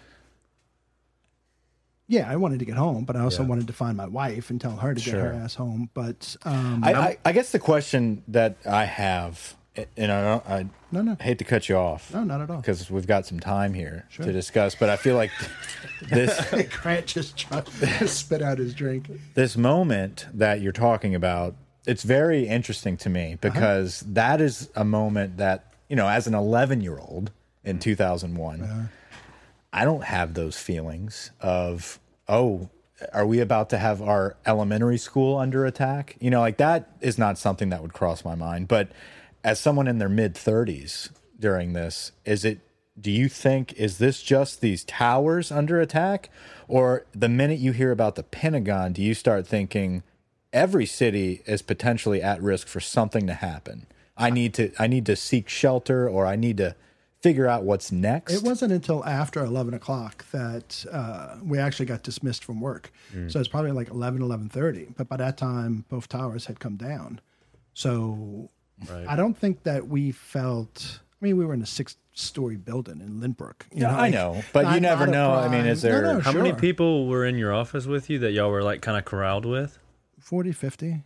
Yeah, I wanted to get home, but I also Yeah. wanted to find my wife and tell her to get her ass home. But um, I, I, I guess the question that I have, and I, don't, I No, no. hate to cut you off. No, not at all. Because we've got some time here to discuss, but I feel like <laughs> this Grant just tried spit out his drink. this moment that you're talking about, it's very interesting to me uh-huh. because that is a moment that, you know, as an 11 year old in mm. 2001, uh-huh. I don't have those feelings of, oh, are we about to have our elementary school under attack? You know, like that is not something that would cross my mind. But as someone in their mid 30s during this, is it, do you think, is this just these towers under attack? Or the minute you hear about the Pentagon, do you start thinking every city is potentially at risk for something to happen? I need to, I need to seek shelter or I need to figure out what's next. It wasn't until after 11 o'clock that uh, we actually got dismissed from work. So it's probably like 11, 11.30. But by that time, both towers had come down. So Right. I don't think that we felt, I mean, we were in a six story building in Lynbrook. You Yeah, I like, know, but you never not a know. I mean, is there- no, How many people were in your office with you that y'all were like kind of corralled with? 40, 50.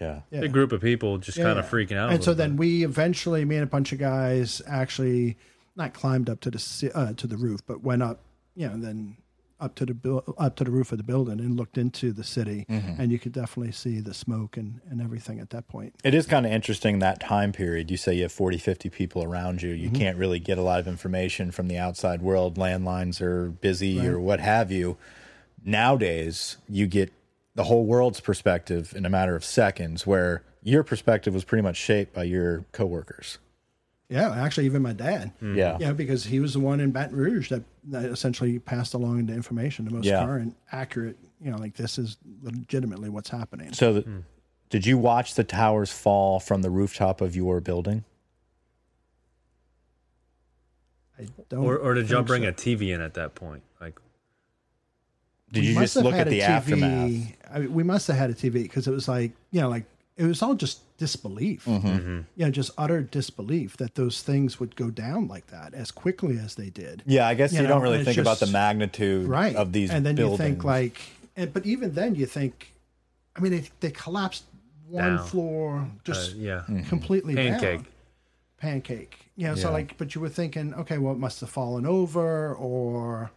yeah. Yeah. Big group of people just Yeah, kind of yeah. freaking out. And so little then bit. we eventually, me and a bunch of guys, actually not climbed up to the uh, to the roof, but went up, you know, and then up to the up to the roof of the building and looked into the city, Mm-hmm. and you could definitely see the smoke and, and everything at that point. It is kind of interesting that time period. You say you have 40, 50 people around you. Mm-hmm. You can't really get a lot of information from the outside world. Landlines are busy or what have you. Nowadays, you get the whole world's perspective in a matter of seconds, where your perspective was pretty much shaped by your coworkers. Yeah, actually, even my dad. Hmm. Yeah. Yeah, because he was the one in Baton Rouge that, that essentially passed along the information, the most Yeah. current, accurate. You know, like this is legitimately what's happening. So, the, hmm. did you watch the towers fall from the rooftop of your building? I don't. or, or did y'all bring so. a TV in at that point? Like, Did We you just look at the TV aftermath? I mean, we must have had a TV because it was like you know, like it was all just disbelief. Mm-hmm. You know, just utter disbelief that those things would go down like that as quickly as they did. Yeah, I guess you, You know, don't really think it's about the magnitude Right. of these and then buildings. you think like, and, but even then you think, I mean, they, they collapsed one Down. floor uh, just yeah, completely pancake. down. Pancake. You know, so like, but you were thinking, okay, well, it must have fallen over or,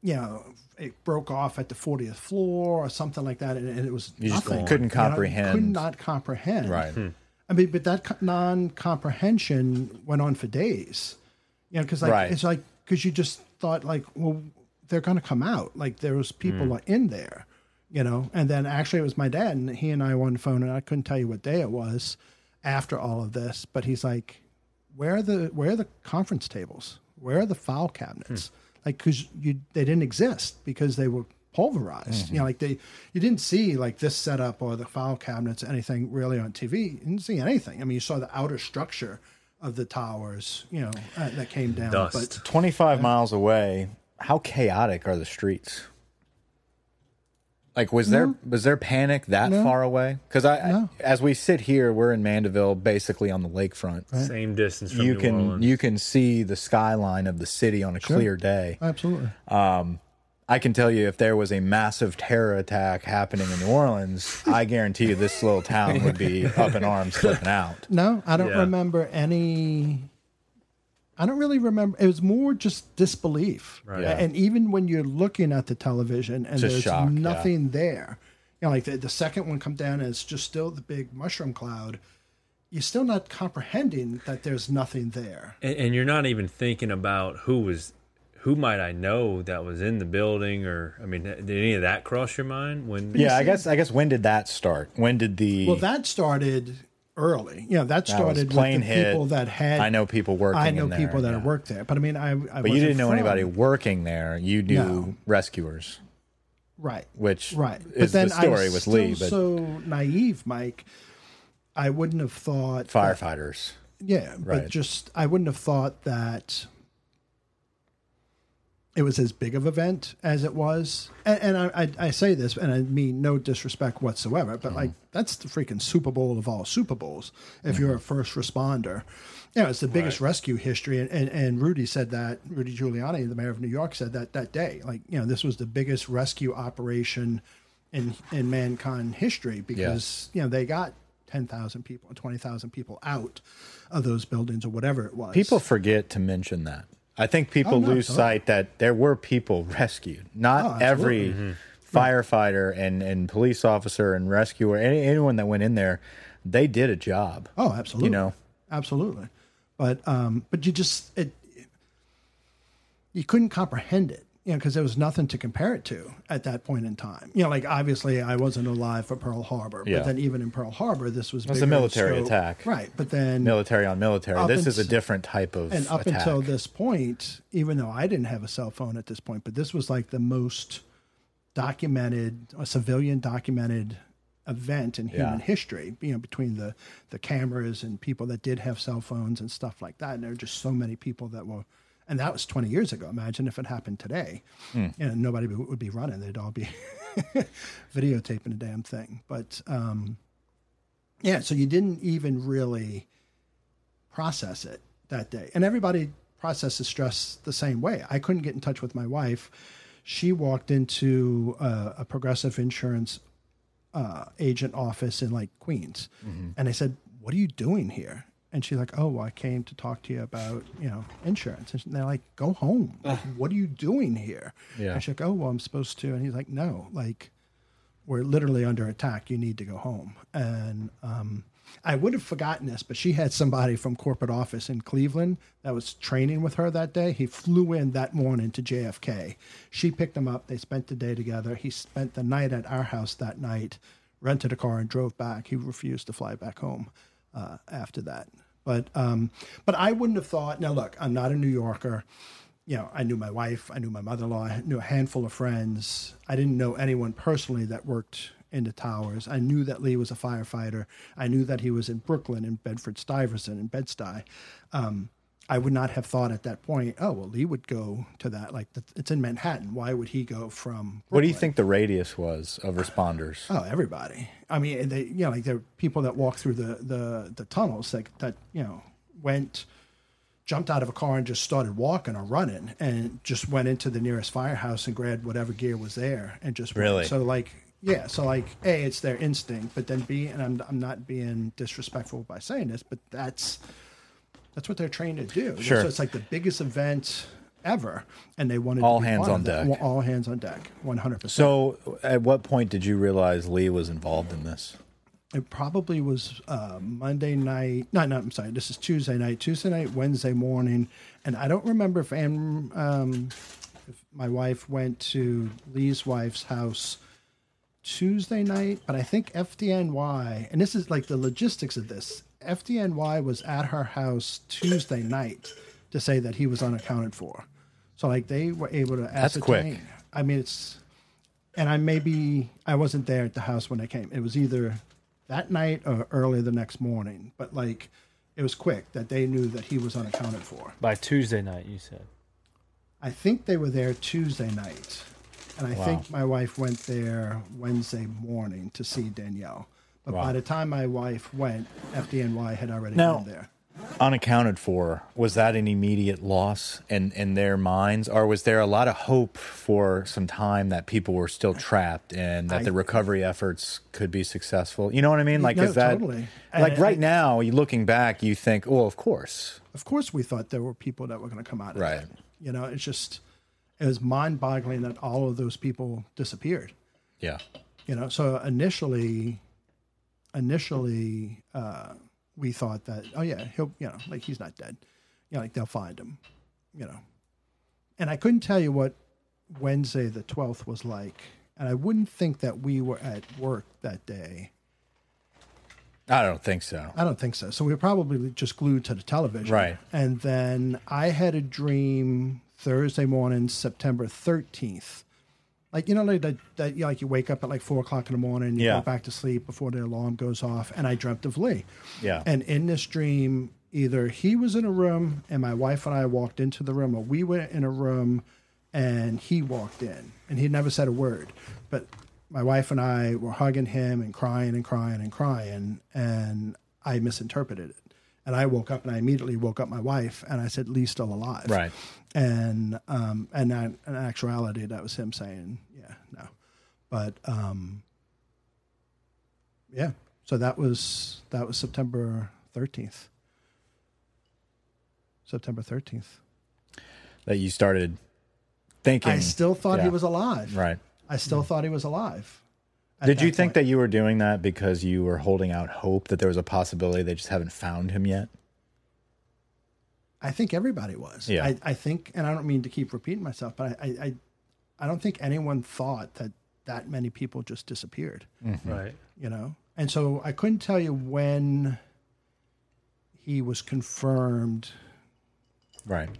you know, it broke off at the 40th floor or something like that. And, and it was You just nothing. couldn't You know, comprehend. could not comprehend. right. Hmm. I mean, but that non-comprehension went on for days. You know, because like Right. it's like because you just thought like, well, they're going to come out. Like there was people hmm. in there, you know. And then actually, it was my dad, and he and I were on the phone, and I couldn't tell you what day it was after all of this. But he's like, "Where are the where are the conference tables? Where are the file cabinets? Hmm. Like, because you they didn't exist because they were." pulverized you know like they you didn't see like this setup or the file cabinets anything really on tv you didn't see anything i mean you saw the outer structure of the towers you know uh, that came down Dust. but 25 miles away, how chaotic are the streets? Like was there was there panic that No. far away? Cuz I No. as we sit here, we're in Mandeville basically on the lakefront. Same distance from You New can Orleans. you can see the skyline of the city on a clear day. absolutely Um, I can tell you if there was a massive terror attack happening in New Orleans, I guarantee you this little town would be up in arms flipping out. No, I don't Yeah. remember any. I don't really remember. It was more just disbelief. Right. Yeah. And even when you're looking at the television and Just there's shock, yeah. nothing there, you know, like the, the second one come down and it's just still the big mushroom cloud, you're still not comprehending that there's nothing there. And, and you're not even thinking about who was, who might I know that was in the building, or I mean, did any of that cross your mind when? Yeah, I guess. I guess when did that start? When did the? Well, that started early. You know, that That started with plain the hit. people that had. I know people working. There. I know there, people that yeah. have worked there, but I mean, I. I But you didn't know anybody working there. You knew No. rescuers, right? which Right. is the story I was with Lee. But so naive, Mike. I wouldn't have thought. that- firefighters. yeah, Right. but just I wouldn't have thought that it was as big of an event as it was. And, and I, I, I say this, and I mean no disrespect whatsoever, but like mm-hmm. that's the freaking Super Bowl of all Super Bowls. If you're a first responder, you know, it's the biggest rescue history. And, and and Rudy said that Rudy Giuliani, the mayor of New York, said that that day. Like you know, this was the biggest rescue operation in in mankind history because you know they got. 10,000 people, 20,000 people out of those buildings or whatever it was. People forget to mention that. I think people Oh, no, lose totally. sight that there were people rescued. Not Oh, every absolutely. firefighter and, and police officer and rescuer, any, anyone that went in there, they did a job. Oh, absolutely. You know, absolutely. But um, but you just it, you couldn't comprehend it, you know, because there was nothing to compare it to at that point in time. You know, like obviously I wasn't alive for Pearl Harbor, Yeah. but then even in Pearl Harbor, this was was a military attack. right? But then military on military. This is a different type of and up attack. until this point, even though I didn't have a cell phone at this point, but this was like the most documented, a civilian documented event in human Yeah. history. You know, between the the cameras and people that did have cell phones and stuff like that, and there were just so many people that were. And that was 20 years ago. Imagine if it happened today. You know, nobody would be running. They'd all be <laughs> videotaping the damn thing. But um, yeah, so you didn't even really process it that day. And everybody processes stress the same way. I couldn't get in touch with my wife. She walked into uh, a progressive insurance uh, agent office in like Queens. And I said, What are you doing here? And she's like, Oh, well, I came to talk to you about, you know, insurance. And they're like, Go home. Like, what are you doing here? Yeah. And she's like, Oh, well, I'm supposed to. And he's like, No, like, we're literally under attack. You need to go home. And um, I would have forgotten this, but she had somebody from corporate office in Cleveland that was training with her that day. He flew in that morning to JFK. She picked him up. They spent the day together. He spent the night at our house that night, rented a car, and drove back. He refused to fly back home uh, after that. But um, but I wouldn't have thought. Now look, I'm not a New Yorker you know, I knew my wife, I knew my mother in law, I knew a handful of friends. I didn't know anyone personally that worked in the towers. I knew that Lee was a firefighter. I knew that he was in Brooklyn, in Bedford Stuyvesant, in Bed-Stuy. Um, I would not have thought at that point, oh, well, Lee would go to that. Like, it's in Manhattan. Why would he go from what do you think the radius was of responders? Oh, everybody. I mean, they, you know, like there are people that walk through the, the, the tunnels that, that, you know, went, jumped out of a car and just started walking or running and just went into the nearest firehouse and grabbed whatever gear was there and just went. Really? So like, yeah. So like, A, it's their instinct, but then B, and I'm, I'm not being disrespectful by saying this, but that's, that's what they're trained to do. Sure. So it's like the biggest event ever. And they wanted All hands on of that. deck. All hands on deck. 100%. So, at what point did you realize Lee was involved in this? It probably was uh, Monday night. No, no, I'm sorry. This is Tuesday night. Tuesday night, Wednesday morning, and I don't remember if um, if my wife went to Lee's wife's house Tuesday night, but I think FDNY, and this is like the logistics of this. FDNY was at her house Tuesday night to say that he was unaccounted for. So like they were able to That's ascertain. quick. I mean, it's and I maybe I wasn't there at the house when they came. It was either that night or early the next morning, but like it was quick that they knew that he was unaccounted for. By Tuesday night, you said. I think they were there Tuesday night, and I Wow. think my wife went there Wednesday morning to see Danielle. But Wow. by the time my wife went, FDNY had already Now- been there. unaccounted for, was that an immediate loss in, in their minds? Or was there a lot of hope for some time that people were still trapped and that I- the recovery efforts could be successful? You know what I mean? Like, No, is that totally. like And right I- now, you looking back, you think, oh, of course. Of course, we thought there were people that were going to come out of Right. that. You know, it's just it was mind boggling that all of those people disappeared. Yeah. You know, so initially, initially, uh, we thought that oh yeah, he'll you know like he's not dead. You know, like they'll find him. You know, and I couldn't tell you what Wednesday the twelfth was like, and I wouldn't think that we were at work that day. I don't think so. I don't think so. So we were probably just glued to the television. Right. And then I had a dream Thursday morning, September 13th. Like, you know, like that, that you like you wake up at like four o'clock in the morning, you Yeah. go back to sleep before the alarm goes off. And I dreamt of Lee. Yeah. And in this dream, either he was in a room and my wife and I walked into the room, or we were in a room and he walked in and he never said a word. But my wife and I were hugging him and crying and crying and crying, and I misinterpreted it. And I woke up and I immediately woke up my wife and I said, Lee's still alive. Right. And um and that, in actuality that was him saying, Yeah, no. But um yeah. So that was that was September thirteenth. September thirteenth. That you started thinking. I still thought he was alive. Right. I still thought he was alive. Did you think point. that you were doing that because you were holding out hope that there was a possibility they just haven't found him yet? I think everybody was. Yeah. I, I think, and I don't mean to keep repeating myself, but I, I, I, I don't think anyone thought that that many people just disappeared. Right. You know, and so I couldn't tell you when he was confirmed Right.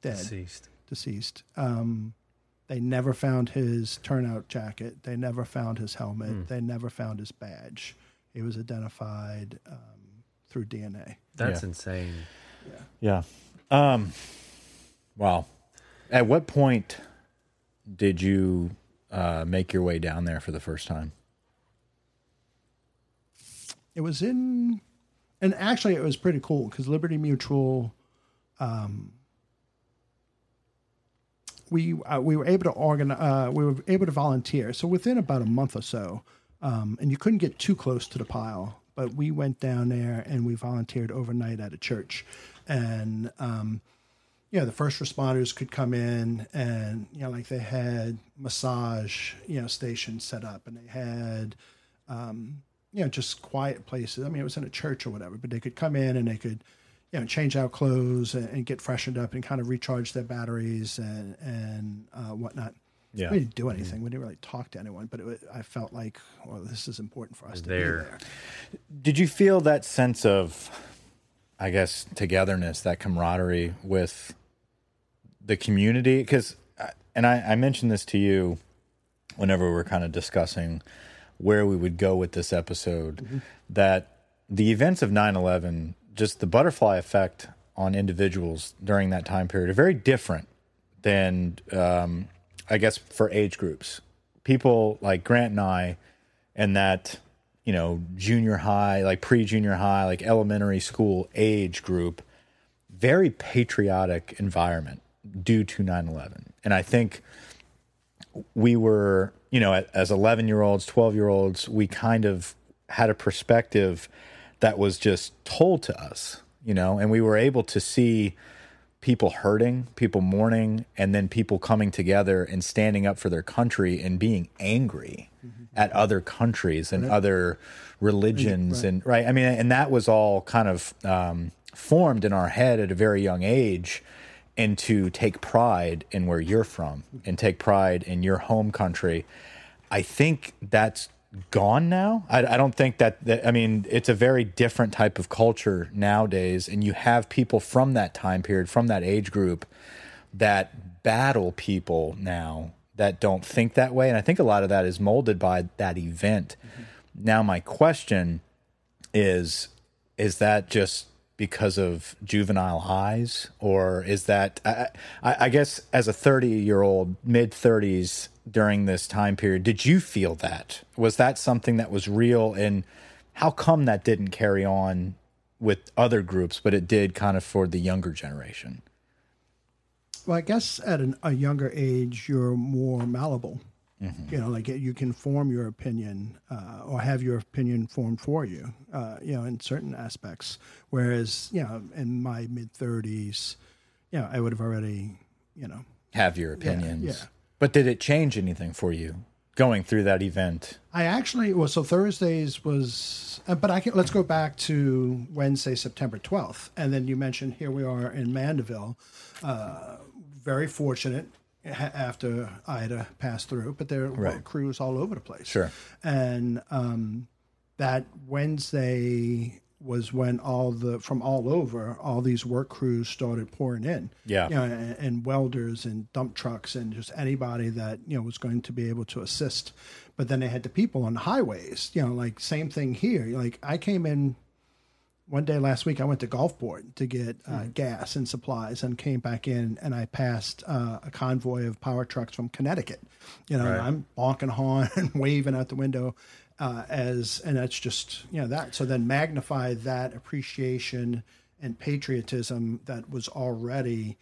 dead, Deceased. deceased. Um, they never found his turnout jacket. They never found his helmet. They never found his badge. He was identified um, through DNA. That's Yeah. insane. Yeah. Um wow. At what point did you uh make your way down there for the first time? It was in, and actually, it was pretty cool because Liberty Mutual, um, we uh, we were able to organize, uh, we were able to volunteer. So within about a month or so, um, and you couldn't get too close to the pile, but we went down there and we volunteered overnight at a church, and um, yeah, the first responders could come in and you know, like they had massage, you know, stations set up, and they had you know, just quiet places. I mean, it was in a church or whatever, but they could come in and they could, you know, change out clothes and, and get freshened up and kind of recharge their batteries and and uh, whatnot. Yeah. We didn't do anything. We didn't really talk to anyone, but it, wa- I felt like, well, this is important for us to There. be there. Did you feel that sense of I guess togetherness, that camaraderie with the community because and I, I mentioned this to you whenever we were kind of discussing where we would go with this episode that the events of 9-11 just the butterfly effect on individuals during that time period are very different than um, i guess for age groups. People like grant and i and that you know junior high like pre-junior high like elementary school age group very patriotic environment due to 9-11 and i think we were you know as 11 year olds 12 year olds we kind of had a perspective that was just told to us you know and we were able to see people hurting people mourning and then people coming together and standing up for their country and being angry at other countries and other religions and right i mean and that was all kind of um, formed in our head at a very young age and to take pride in where you're from and take pride in your home country. I think that's gone now. I, I don't think that, that, I mean, it's a very different type of culture nowadays. And you have people from that time period, from that age group, that battle people now that don't think that way. And I think a lot of that is molded by that event. Mm-hmm. Now, my question is is that just because of juvenile highs, or is that I, I, guess as a 30 year old mid 30s during this time period did you feel that was that something that was real and how come that didn't carry on with other groups, but it did kind of for the younger generation. Well, I guess at an, a younger age, you're more malleable. You know, like you can form your opinion uh, or have your opinion formed for you, uh, you know, in certain aspects. Whereas, you know, in my mid 30s, you know, I would have already, you know, Have your opinions. yeah. But did it change anything for you going through that event? I actually well, so Thursdays was, uh, but I can let's go back to Wednesday, September twelfth, and then you mentioned here we are in Mandeville. Uh, very fortunate after Ida passed through, but there were crews all over the place. Sure. and um, that Wednesday was when all the from all over all these work crews started pouring in Yeah. you know, and, and welders and dump trucks and just anybody that you know was going to be able to assist but then they had the people on the highways you know like same thing here like i came in one day last week i went to gulfport to get uh, gas and supplies and came back in and i passed uh, a convoy of power trucks from connecticut you know Right. i'm honking horn <laughs> and waving out the window uh, as and that's just you know that so then magnify that appreciation and patriotism that was already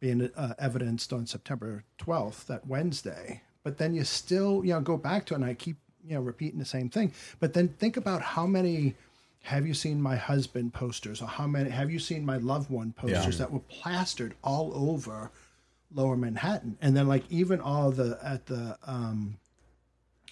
being uh, evidenced on September 12th, that Wednesday. But then you still, you know, go back to it, and I keep, you know, repeating the same thing. But then think about how many have you seen my husband posters, or how many have you seen my loved one posters that were plastered all over Lower Manhattan, and then like even all the at the um,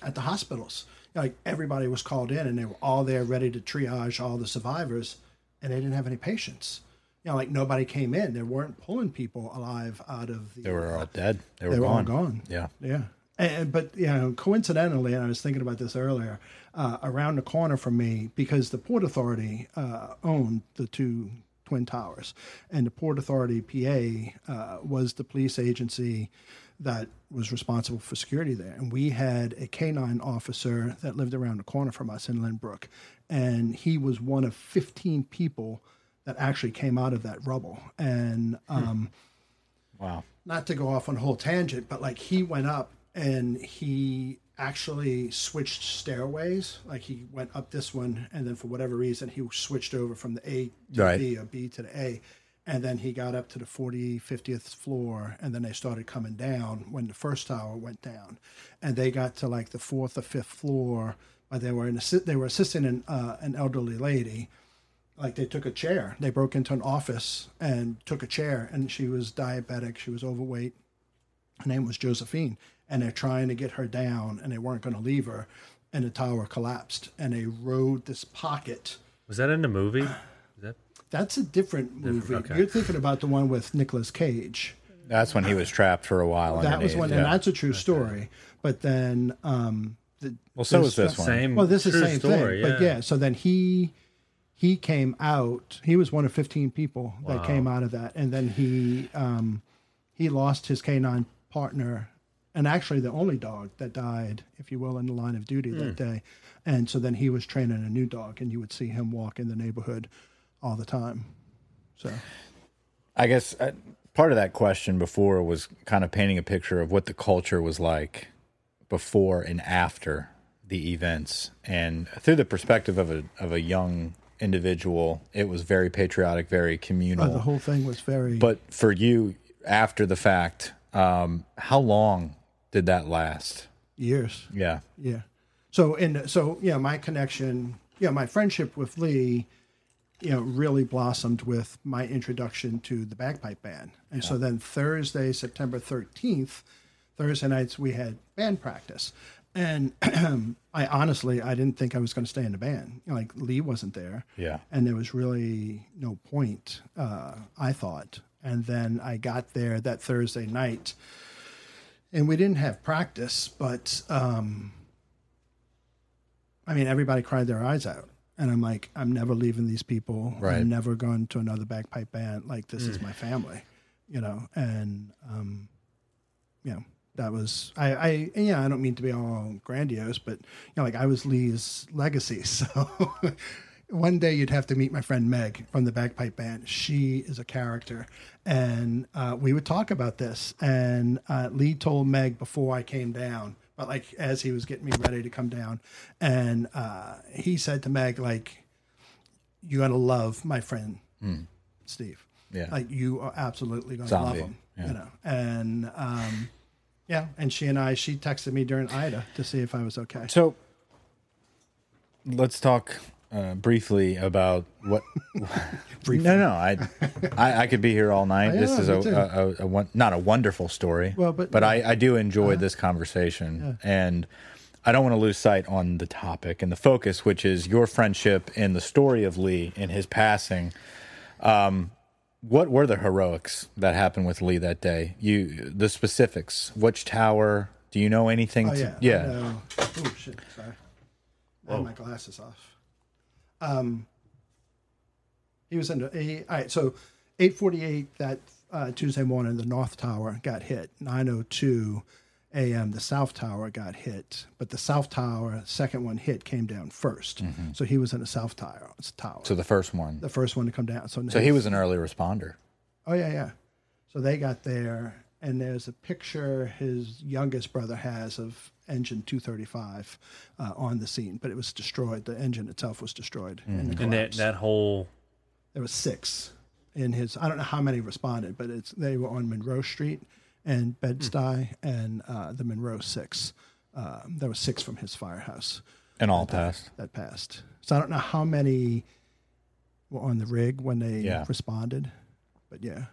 at the hospitals, like everybody was called in, and they were all there ready to triage all the survivors, and they didn't have any patients. You know, like nobody came in. They weren't pulling people alive out of the. They were all dead. They were, They were all gone. gone. Yeah. Yeah. And, but you know, coincidentally, and I was thinking about this earlier, uh, around the corner from me, because the Port Authority uh, owned the two twin towers, and the Port Authority PA uh, was the police agency that was responsible for security there. And we had a canine officer that lived around the corner from us in Lynbrook, and he was one of 15 people that actually came out of that rubble. And um, Wow. not to go off on a whole tangent, but like he went up and he actually switched stairways. Like he went up this one, and then for whatever reason, he switched over from the A to Right. B or B to the A. And then he got up to the 40, 50th floor, and then they started coming down when the first tower went down. And they got to like the fourth or fifth floor, but they were in they were assisting an, uh, an elderly lady like they took a chair. They broke into an office and took a chair, and she was diabetic. She was overweight. Her name was Josephine, and they're trying to get her down, and they weren't going to leave her. And the tower collapsed, and they rode this pocket. Was that in the movie? Is that That's a different movie. okay. You're thinking about the one with Nicolas Cage. That's when he was trapped for a while. That was underneath, one, yeah. and that's a true story. But then, um, the, well, so is this one. same? Well, this is the same story. thing. But yeah, so then he he came out. He was one of 15 people that came out of that, and then he um, he lost his canine partner, and actually the only dog that died, if you will, in the line of duty that day. And so then he was training a new dog, and you would see him walk in the neighborhood all the time. So I guess uh, part of that question before was kind of painting a picture of what the culture was like before and after the events, and through the perspective of a of a young individual, it was very patriotic, very communal. the whole thing was very. but for you, after the fact, um, how long did that last? years. Yeah, Yeah. So and so yeah, my connection, yeah, my friendship with Lee, you know, really blossomed with my introduction to the bagpipe band. And so then Thursday, September thirteenth, Thursday nights we had band practice. And <clears throat> I honestly I didn't think I was going to stay in the band. You know, like Lee wasn't there. Yeah. And there was really no point, uh, I thought. And then I got there that Thursday night and we didn't have practice, but um, I mean, everybody cried their eyes out. And I'm like, I'm never leaving these people. Right. I'm never going to another bagpipe band. Like, this is my family, you know? And, um, you know, that was, I, I, yeah, I don't mean to be all grandiose, but, you know, like I was Lee's legacy. <laughs> So one day you'd have to meet my friend Meg from the bagpipe band. She is a character. And uh, we would talk about this. And uh, Lee told Meg before I came down, but like as he was getting me ready to come down, and uh, he said to Meg, like, you're gonna love my friend Steve. Hmm. Yeah. like you are absolutely gonna Zombie, love him. yeah. You know, and um, yeah, and she and I, she texted me during Ida to see if I was okay. So let's talk uh, briefly about what. <laughs> No, no, I, I, I could be here all night. Yeah, this is a, a, a, a one, not a wonderful story. Well, but- Uh-huh. I, I do enjoy this conversation, and I don't want to lose sight on the topic and the focus, which is your friendship and the story of Lee and his passing. Um, what were the heroics that happened with Lee that day? You, the specifics. Which tower? Do you know anything? Oh to, yeah, yeah. Oh shit! Sorry, I had my glasses off. Um, he was in. The, he, all right, so eight forty eight that uh, Tuesday morning, the North Tower got hit. Nine oh two a.m. The South Tower got hit, but the South Tower, second one hit, came down 1st So he was in the South Tower. Tower, Mm-hmm. So the first one. the first one to come down. So, So he was an early responder. Oh yeah, yeah. So they got there, and there's a picture his youngest brother has of engine 235 uh, on the scene, but it was destroyed. The engine itself was destroyed. The And that that whole there was six in his. I don't know how many responded, but it's they were on Monroe Street and Bed Stuy and uh, the Monroe Six. Uh, there were six from his firehouse And all passed. that passed. So I don't know how many were on the rig when they Yeah. responded, but yeah.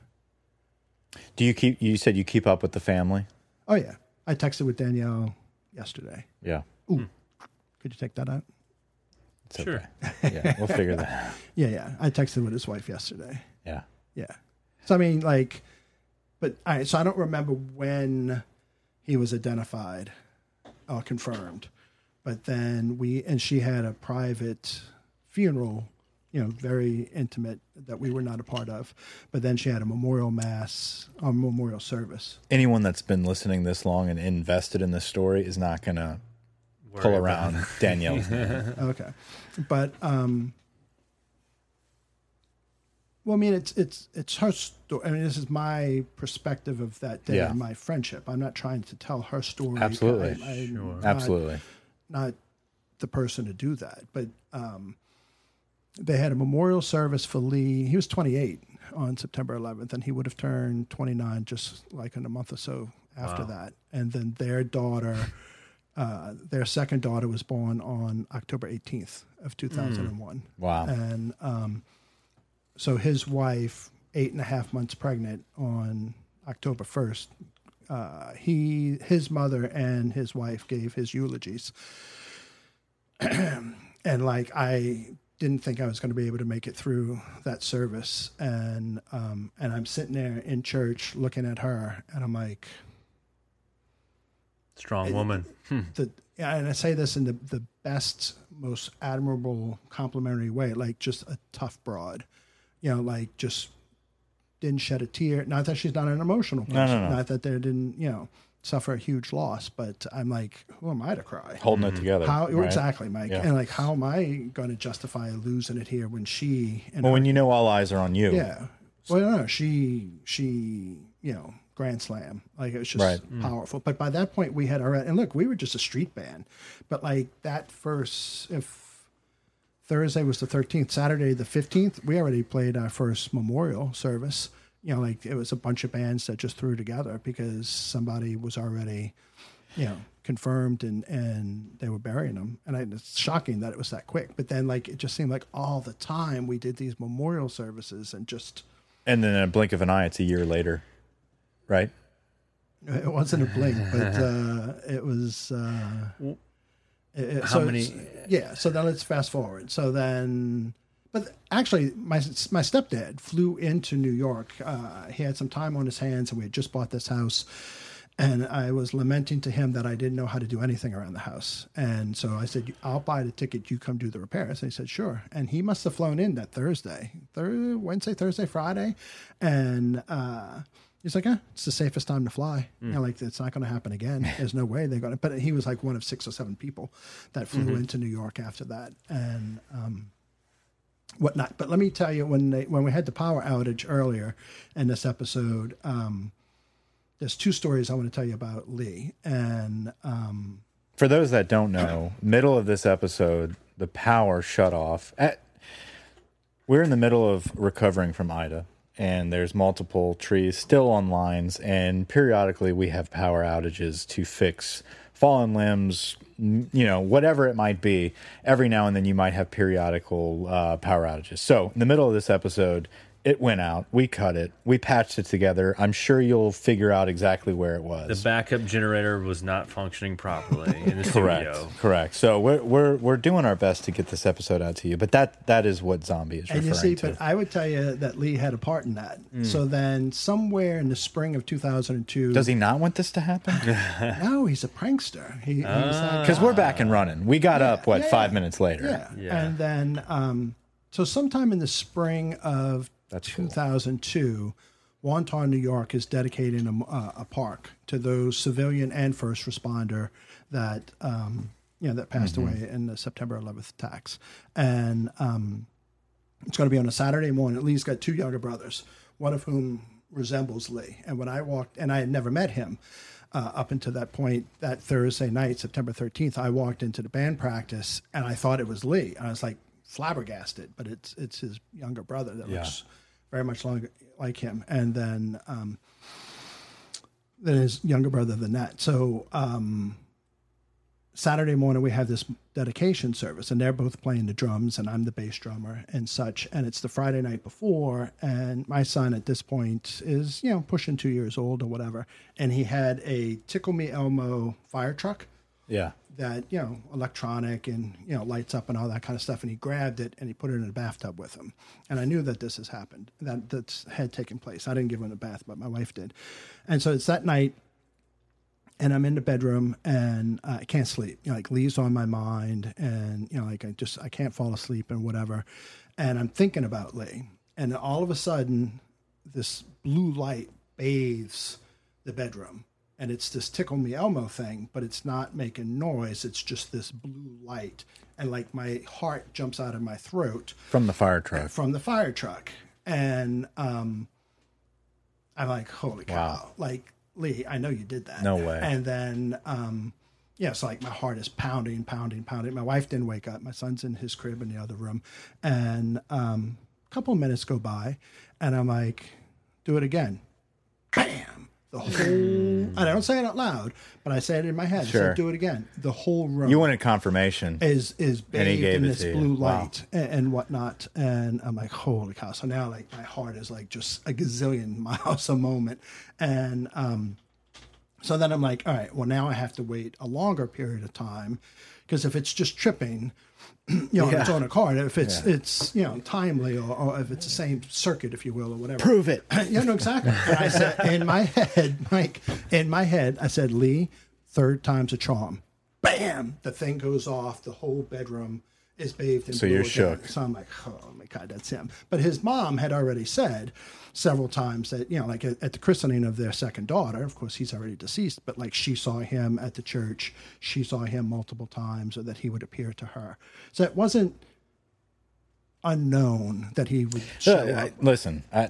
Do you keep? You said you keep up with the family. Oh yeah, I texted with Danielle yesterday. Yeah, hmm. Could you take that out? it's Sure. okay. <laughs> Yeah, we'll figure that. out. <laughs> Yeah, yeah. I texted with his wife yesterday. Yeah. Yeah. So I mean, like, but all right. So I don't remember when he was identified or confirmed, but then we and she had a private funeral. You know, very intimate that we were not a part of. But then she had a memorial mass, a memorial service. Anyone that's been listening this long and invested in this story is not going to pull around Danielle. <laughs> Okay, but um, well, I mean, it's it's it's her story. I mean, this is my perspective of that day Yeah. and my friendship. I'm not trying to tell her story. Absolutely. I, I'm Sure. not- Absolutely. not the person to do that. But um, they had a memorial service for Lee. He was 28 on September 11th, and he would have turned 29 just like in a month or so after Wow. that. And then their daughter, <laughs> uh, their second daughter, was born on October 18th of 2001. Wow. And um, so his wife, eight and a half months pregnant on October 1st, uh, he, his mother and his wife gave his eulogies. <clears throat> and like, I didn't think I was going to be able to make it through that service. And, um, and I'm sitting there in church looking at her and I'm like, Strong woman. the and I say this in the the best, most admirable, complimentary way, like just a tough broad, you know, like just didn't shed a tear. Not that she's not an emotional person, no, no. not that there didn't, you know, suffer a huge loss, but I'm like, who am I to cry? Holding it mm-hmm. together. How right? exactly, Mike? Yeah. And like, how am I going to justify losing it here when she and Well, her- when you know all eyes are on you. yeah. Well, no, she she you know grand slam like it was just Right. Mm. powerful. But by that point, we had already and look, we were just a street band. But like that first, if Thursday was the thirteenth, Saturday the fifteenth, we already played our first memorial service. You know, like it was a bunch of bands that just threw together because somebody was already, you know, confirmed and and they were burying them. And I, it's shocking that it was that quick. But then like it just seemed like all the time we did these memorial services and just. And then in a blink of an eye, it's a year later, right? It wasn't a blink, but uh, it was. Uh, it- it- How so many- Yeah. So then let's fast forward. So then, but actually, my my stepdad flew into New York. Uh, he had some time on his hands, and we had just bought this house. And I was lamenting to him that I didn't know how to do anything around the house. And so I said, I'll buy the ticket. You come do the repairs. And he said, sure. And he must have flown in that Thursday, Thursday Wednesday, Thursday, Friday. And uh, he's like, eh, it's the safest time to fly. You know, like, it's not going to happen again. <laughs> There's no way they're going to. But he was like one of six or seven people that flew into New York after that. And, um, whatnot. But let me tell you, when they, when we had the power outage earlier in this episode, um, there's two stories I want to tell you about Lee. And um, For those that don't know, middle of this episode, the power shut off. At, We're in the middle of recovering from Ida, and there's multiple trees still on lines, and periodically we have power outages to fix fallen limbs, you know, whatever it might be. Every now and then you might have periodical uh, power outages. So, in the middle of this episode, it went out. We cut it. We patched it together. I'm sure you'll figure out exactly where it was. The backup generator was not functioning properly in the Correct. studio. Correct. So we're we're we're doing our best to get this episode out to you, but that that is what zombie is And you see, to. but I would tell you that Lee had a part in that. Mm. So then, somewhere in the spring of 2002, Does he not want this to happen? <laughs> No, he's a prankster. He, he's like, Because we're back and running. We got up what yeah. five minutes later. yeah. Yeah. And then, um, so sometime in the spring of That's cool. 2002, Wantagh, New York is dedicating a, uh, a park to those civilian and first responder that um, you know that passed Mm-hmm. away in the September 11th attacks, and um, it's going to be on a Saturday morning. Lee's got two younger brothers, one of whom resembles Lee. And when I walked, and I had never met him uh, up until that point, that Thursday night, September 13th, I walked into the band practice and I thought it was Lee. And I was like flabbergasted, but it's it's his younger brother that Yeah. looks very much like, like him. And then um, then his younger brother than that. So um, Saturday morning we have this dedication service, and they're both playing the drums, and I'm the bass drummer and such. And it's the Friday night before, and my son at this point is you know pushing two years old or whatever, and he had a Tickle Me Elmo fire truck Yeah. that you know electronic and you know lights up and all that kind of stuff and he grabbed it and he put it in a bathtub with him. And i knew that this has happened that that's had taken place. I didn't give him a bath but my wife did. And so it's that night and i'm in the bedroom and i can't sleep. You know, like lee's on my mind and you know like i just i can't fall asleep and whatever. And i'm thinking about lee and all of a sudden this blue light bathes the bedroom and it's this tickle me elmo thing but it's not making noise it's just this blue light and like my heart jumps out of my throat From the fire truck. from the fire truck and um i'm like holy cow Wow. like lee i know you did that No way. and then um yeah, so like my heart is pounding, pounding, pounding. My wife didn't wake up. My son's in his crib in the other room, and um, a couple of minutes go by, and I'm like, "Do it again." Bam! The whole. and I don't say it out loud, but I say it in my head. Sure. said, "Do it again." The whole room You wanted confirmation. is is bathed in this blue Wow. light and, and whatnot, and I'm like, holy cow! So now, like, my heart is like just a gazillion <laughs> miles a moment, and um, so then I'm like, all right, well, now I have to wait a longer period of time because if it's just tripping, you know, on its on a card. if it's Yeah. it's you know timely or, or if it's the same circuit, if you will, or whatever. Prove it. <clears throat> yeah, no, exactly. I said in my head, <laughs> Mike, in my head, I said, Lee, third time's a charm. Bam! The thing goes off. The whole bedroom is bathed in So blue you're again. shook. So I'm like, oh my god, that's him. But his mom had already said several times that you know, like at, at the christening of their second daughter. Of course, he's already deceased, but like she saw him at the church. She saw him multiple times, or that he would appear to her. So it wasn't unknown that he would show Uh, up. I- listen, I,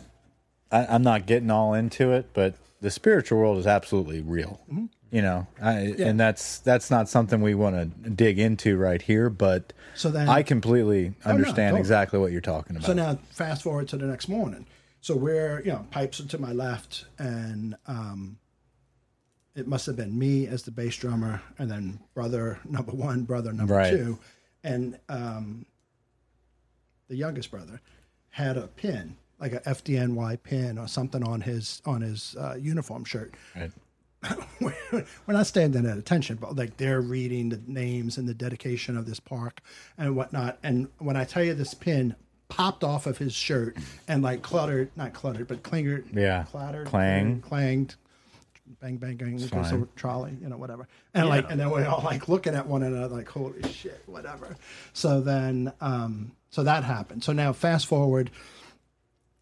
I, I'm not getting all into it, but the spiritual world is absolutely real. Mm-hmm. You know, I, and that's that's not something we want to dig into right here. But So then- I completely no, understand totally. exactly what you're talking about. So now, fast forward to the next morning. So we're, you know, pipes are to my left, and um, it must have been me as the bass drummer, and then brother <laughs> number one, brother number Right. two, and um, the youngest brother had a pin, like a FDNY pin or something on his on his uh, uniform shirt. Right. <laughs> we're not standing at attention, but like they're reading the names and the dedication of this park and whatnot. And when I tell you this pin popped off of his shirt and like cluttered, not cluttered, but clingered, Yeah. clattered, Clang. clanged, bang, bang, bang, goes trolley, you know, whatever. And like, and then we're all like looking at one another, like, holy shit, whatever. So then, um, so that happened. So now, fast forward,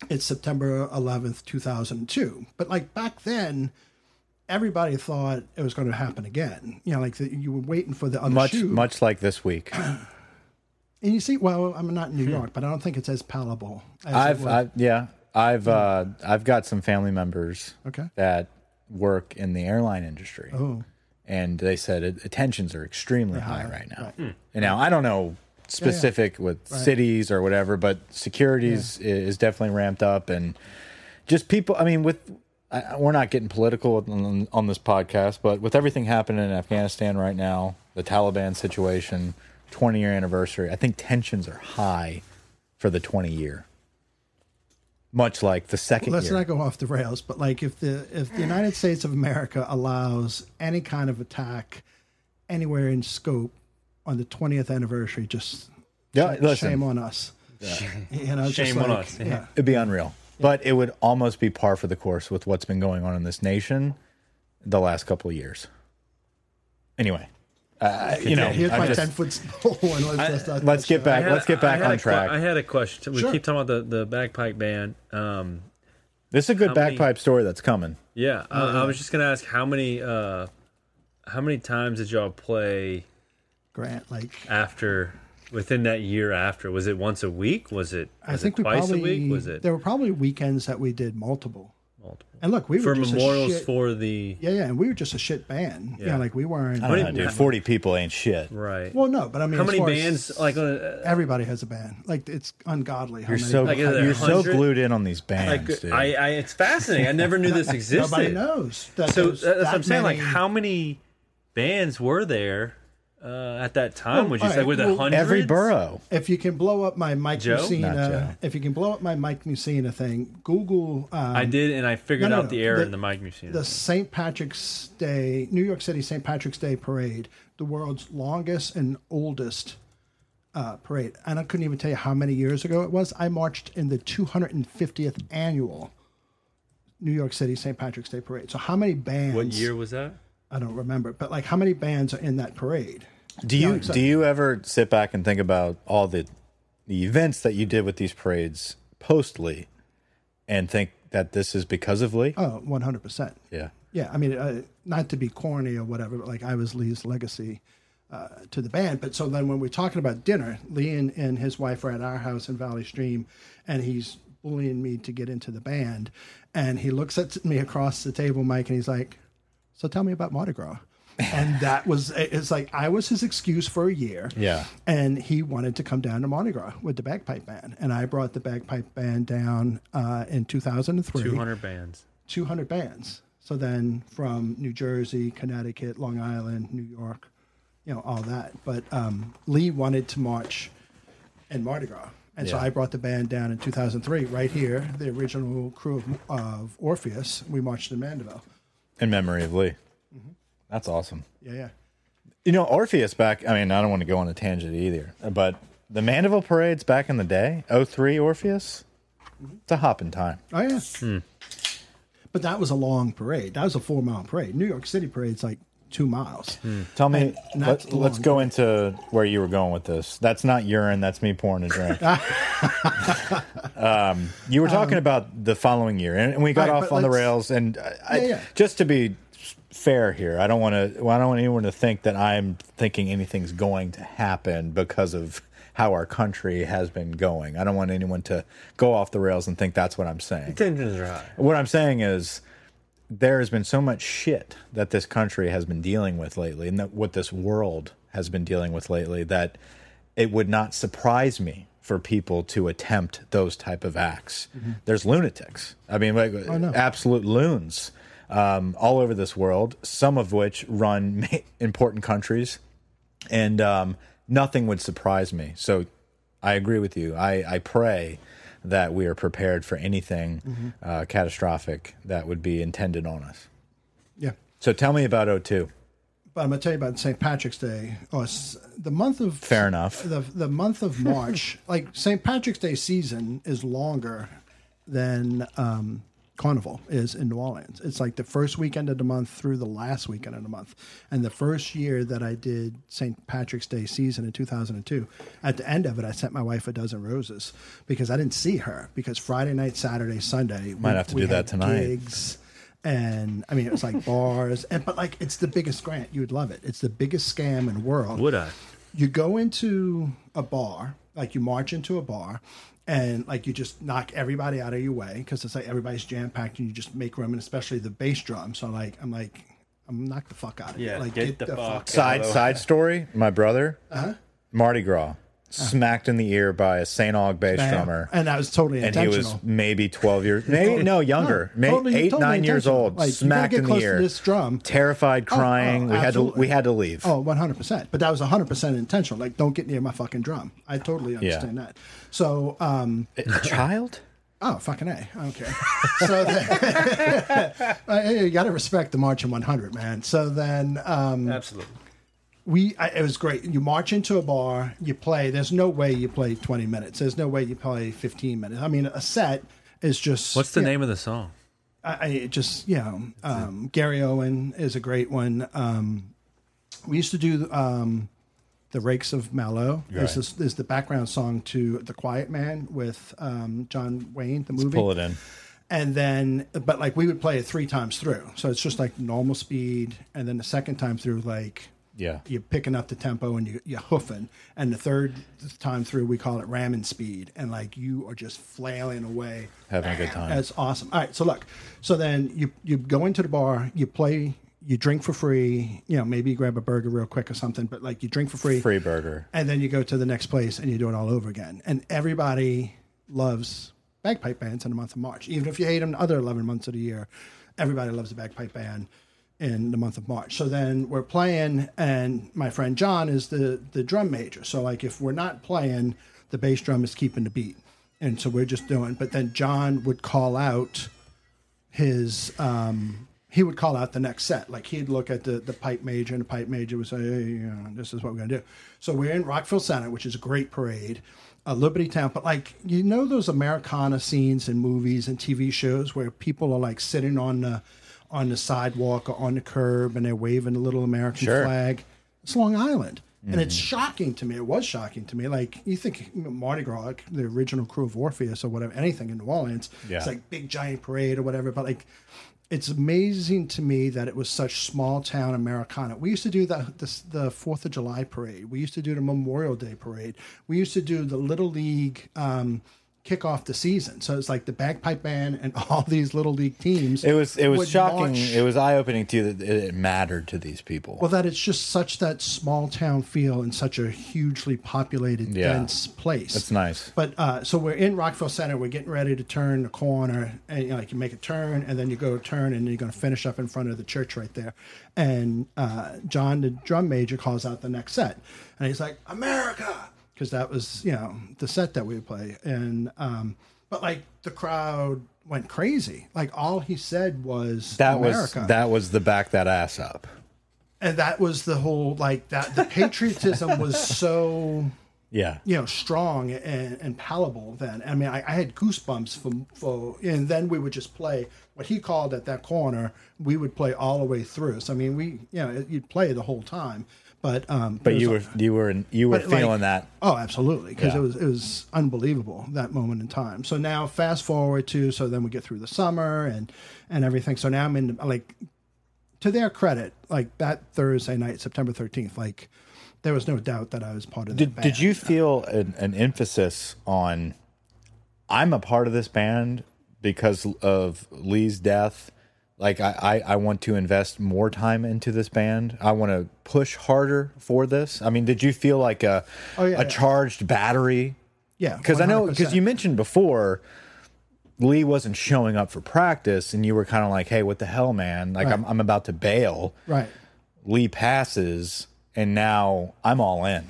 it's September 11th, 2002. But like back then, everybody thought it was going to happen again. You know, like the, you were waiting for the other much shoe. much like this week. <clears throat> And you see, well, I'm not in New York, but I don't think it's as palatable. As I've, was. I've yeah, I've uh, I've got some family members Okay. that work in the airline industry. Oh. and they said attentions are extremely high right now. And now I don't know specific with cities or whatever, but securities i is definitely ramped up, and just people. I mean, with I, we're not getting political on, on this podcast, but with everything happening in Afghanistan right now, the Taliban situation, twenty year anniversary, I think tensions are high for the twenty year. Much like the second Let's year. not go off the rails, but like if the if the United States of America allows any kind of attack anywhere in scope on the 20th anniversary, just Yeah, shame, listen. shame on us. <laughs> You know, just Shame on like, us. Yeah. It'd be unreal. But it would almost be par for the course with what's been going on in this nation the last couple of years. Anyway, uh, you know, Here's I my just- 10 foot pole and let's, let's, let's get that. back. Let's get back on a que- track. I had a question. We Sure. keep talking about the, the bagpipe band. Um, this is a good how many- bagpipe story that's coming. yeah, I, I was just gonna ask how many uh, how many times did y'all play Grant, like after within that year after? Was it once a week? Was it? I think it we twice probably a week? Was it there were probably weekends that we did multiple. Multiple? And look, we For were just a memorials shit- for the yeah, yeah, and we were just a shit band. Yeah, Yeah. like we weren't. I don't know, dude. Forty people ain't shit. right. Well, no, but I mean, how many far as- bands? Like, uh, everybody has a band. Like it's ungodly. How You're many so Like, is you're so 100? glued in on these bands, like dude. I, I, it's fascinating. I never knew this <laughs> existed. nobody knows. That So there's that's what that I'm saying. Like, how many bands were there uh, at that time? Well, Would you say right, were there well, hundreds? Every borough. If you can blow up my Mike Joe? Not Joe. Mussina, if you can blow up my Mike Mussina thing, Google. Um, I did, and I figured no, no, out the error The- in the Mike Mussina. the St. Patrick's Day, New York City St. Patrick's Day parade, the world's longest and oldest uh, parade. And I couldn't even tell you how many years ago it was. I marched in the 250th annual New York City St. Patrick's Day parade. So how many bands? what year was that? I don't remember, but like how many bands are in that parade? Do you do you ever sit back and think about all the the events that you did with these parades post Lee, and think that this is because of Lee? Oh, 100%. Yeah. Yeah, I mean, uh, not to be corny or whatever, but like I was Lee's legacy uh, to the band. But so then when we're talking about dinner, Lee and, and his wife are at our house in Valley Stream, and he's bullying me to get into the band. And he looks at me across the table, Mike, and he's like, "So tell me about Mardi Gras." And that was it's like I was his excuse for a year. Yeah. And he wanted to come down to Mardi Gras with the bagpipe band, and I brought the bagpipe band down uh, in 2003. Two hundred bands. 200 bands. So then from New Jersey, Connecticut, Long Island, New York, you know, all that. But um, Lee wanted to march in Mardi Gras. And so I brought the band down in 2003, right here, the original crew of, of Orpheus. We marched in Mandeville. In memory of Lee. That's awesome. Yeah, yeah. You know, Orpheus back, I mean, I don't want to go on a tangent either, but the Mandeville parades back in the day, 03 Orpheus, it's a hop in time. Oh, yeah. Hmm. But that was a long parade. That was a four mile parade. New York City parade's like two miles. Hmm. Tell me, And let, let's long. go into where you were going with this. That's not urine, that's me pouring a drink. <laughs> um, you were talking um, about the following year, and, and we got right, off on the rails. And uh, I, I- Yeah, yeah. just to be fair here, I don't want to. Well, I don't want anyone to think that I'm thinking anything's going to happen because of how our country has been going. I don't want anyone to go off the rails and think that's what I'm saying. Tensions are high. What I'm saying is there has been so much shit that this country has been dealing with lately and that what this world has been dealing with lately that it would not surprise me for people to attempt those type of acts. Mm-hmm. There's lunatics. I mean, like oh, no. absolute loons um, all over this world, some of which run <laughs> important countries, and um, nothing would surprise me. So I agree with you. I, I pray that we are prepared for anything uh, catastrophic that would be intended on us. Yeah. So tell me about 02. But I'm gonna tell you about St. Patrick's Day. Oh, the month of Fair enough. The the month of <laughs> March, like St. Patrick's Day season, is longer than um, Carnival is in New Orleans. It's like the first weekend of the month through the last weekend of the month. And the first year that I did St. Patrick's Day season in 2002, at the end of it, I sent my wife a dozen roses because I didn't see her because Friday night, Saturday, Sunday, Might have to do that tonight. Gigs, and I mean, it was like bars, and but like it's the biggest grant. You would love it. It's the biggest scam in the world. Would I? You go into a bar, like you march into a bar, and like you just knock everybody out of your way because it's like everybody's jam packed, and you just make room, and especially the bass drum. So like, I'm like, I'm knock the fuck out of Yeah, here. Like, get the fuck Side side story. My brother, uh Mardi Gras. Smacked in the ear by a St. Aug bass drummer. and that was totally intentional. and he was maybe 12 years, <laughs> maybe no younger, maybe totally- eight, totally nine years old, Like, smacked in the close to ear, this drum. terrified, crying. oh, we had to absolutely. we had to leave. Oh, 100%. But that was 100% intentional. Like, don't get near my fucking drum. I totally understand that. So, um, A child? <laughs> oh, fucking A. I don't care. <laughs> so then, you got to respect the March Marching 100, man. So then, um, Absolutely. We I, it was great. You march into a bar you play there's no way you play 20 minutes. There's no way you play 15 minutes. I mean a set is just What's the yeah, name of the song? I, I it just you know um, Garryowen is a great one. Um, we used to do um, the rakes of mallow Right. is, this is the background song to the quiet man with um, john wayne the movie. Pull it in. and then but like we would play it three times through. So it's just like normal speed. And then the second time through like Yeah. you're picking up the tempo and you, you're hoofing. And the third time through, we call it ramming speed. And like you are just flailing away. Having a good time. That's awesome. All right. So look, so then you, you go into the bar, you play, you drink for free. You know, maybe you grab a burger real quick or something, but like you drink for free. Free burger. And then you go to the next place and you do it all over again. And everybody loves bagpipe bands in the month of March. Even if you hate them the other 11 months of the year, everybody loves a bagpipe band in the month of March. So then we're playing, and my friend John is the, the drum major. So, like, if we're not playing, the bass drum is keeping the beat. And so we're just doing, but then John would call out his um he would call out the next set like he'd look at the the pipe major and the pipe major would say hey you know, this is what we're going to do so we're in Rockville Centre which is a great parade uh, liberty town but like you know those americana scenes in movies and tv shows where people are like sitting on the on the sidewalk or on the curb and they're waving a little american Sure. flag it's long island and it's shocking to me. It was shocking to me. Like you think you know, Mardi Gras, like the original crew of Orpheus or whatever, anything in New Orleans, Yeah. it's like big giant parade or whatever. But like, it's amazing to me that it was such small town Americana. We used to do the the, the Fourth of July parade. We used to do the Memorial Day parade. We used to do the Little League. Um, kick off the season so it's like the bagpipe band and <laughs> all these little league teams It was it was shocking. march- It was eye opening to you that it, it mattered to these people. well, that it's just such that small town feel in such a hugely populated, Yeah. dense place. That's nice. But uh, so we're in Rockville Centre. We're getting ready to turn the corner, and you know, like you make a turn, and then you go turn, and you're going to finish up in front of the church right there. And uh, John, the drum major, calls out the next set, and he's like, "America," because that was you know the set that we would play. And um, but like the crowd went crazy. Like all he said was That America. was that was the back that ass up. and that was the whole like that. The patriotism was <laughs> so Yeah. you know strong and, and palatable then i mean I, I had goosebumps for, for and then we would just play what he called at that corner we would play all the way through so i mean we you know you'd play the whole time but um But you were you were you were but, like, feeling that. oh absolutely because Yeah. it was it was unbelievable that moment in time so now fast forward to so then we get through the summer and and everything so now i'm in like to their credit like that thursday night september 13th like there was no doubt that i was part of that Did, did you feel an, an emphasis on I'm a part of this band because of Lee's death? Like I, I, I want to invest more time into this band. I want to push harder for this. I mean, did you feel like a Oh, yeah, a yeah. charged battery? yeah Because I know because you mentioned before Lee wasn't showing up for practice, and you were kind of like, "Hey, what the hell, man? Like I'm I'm about to bail." right Lee passes, and now I'm all in.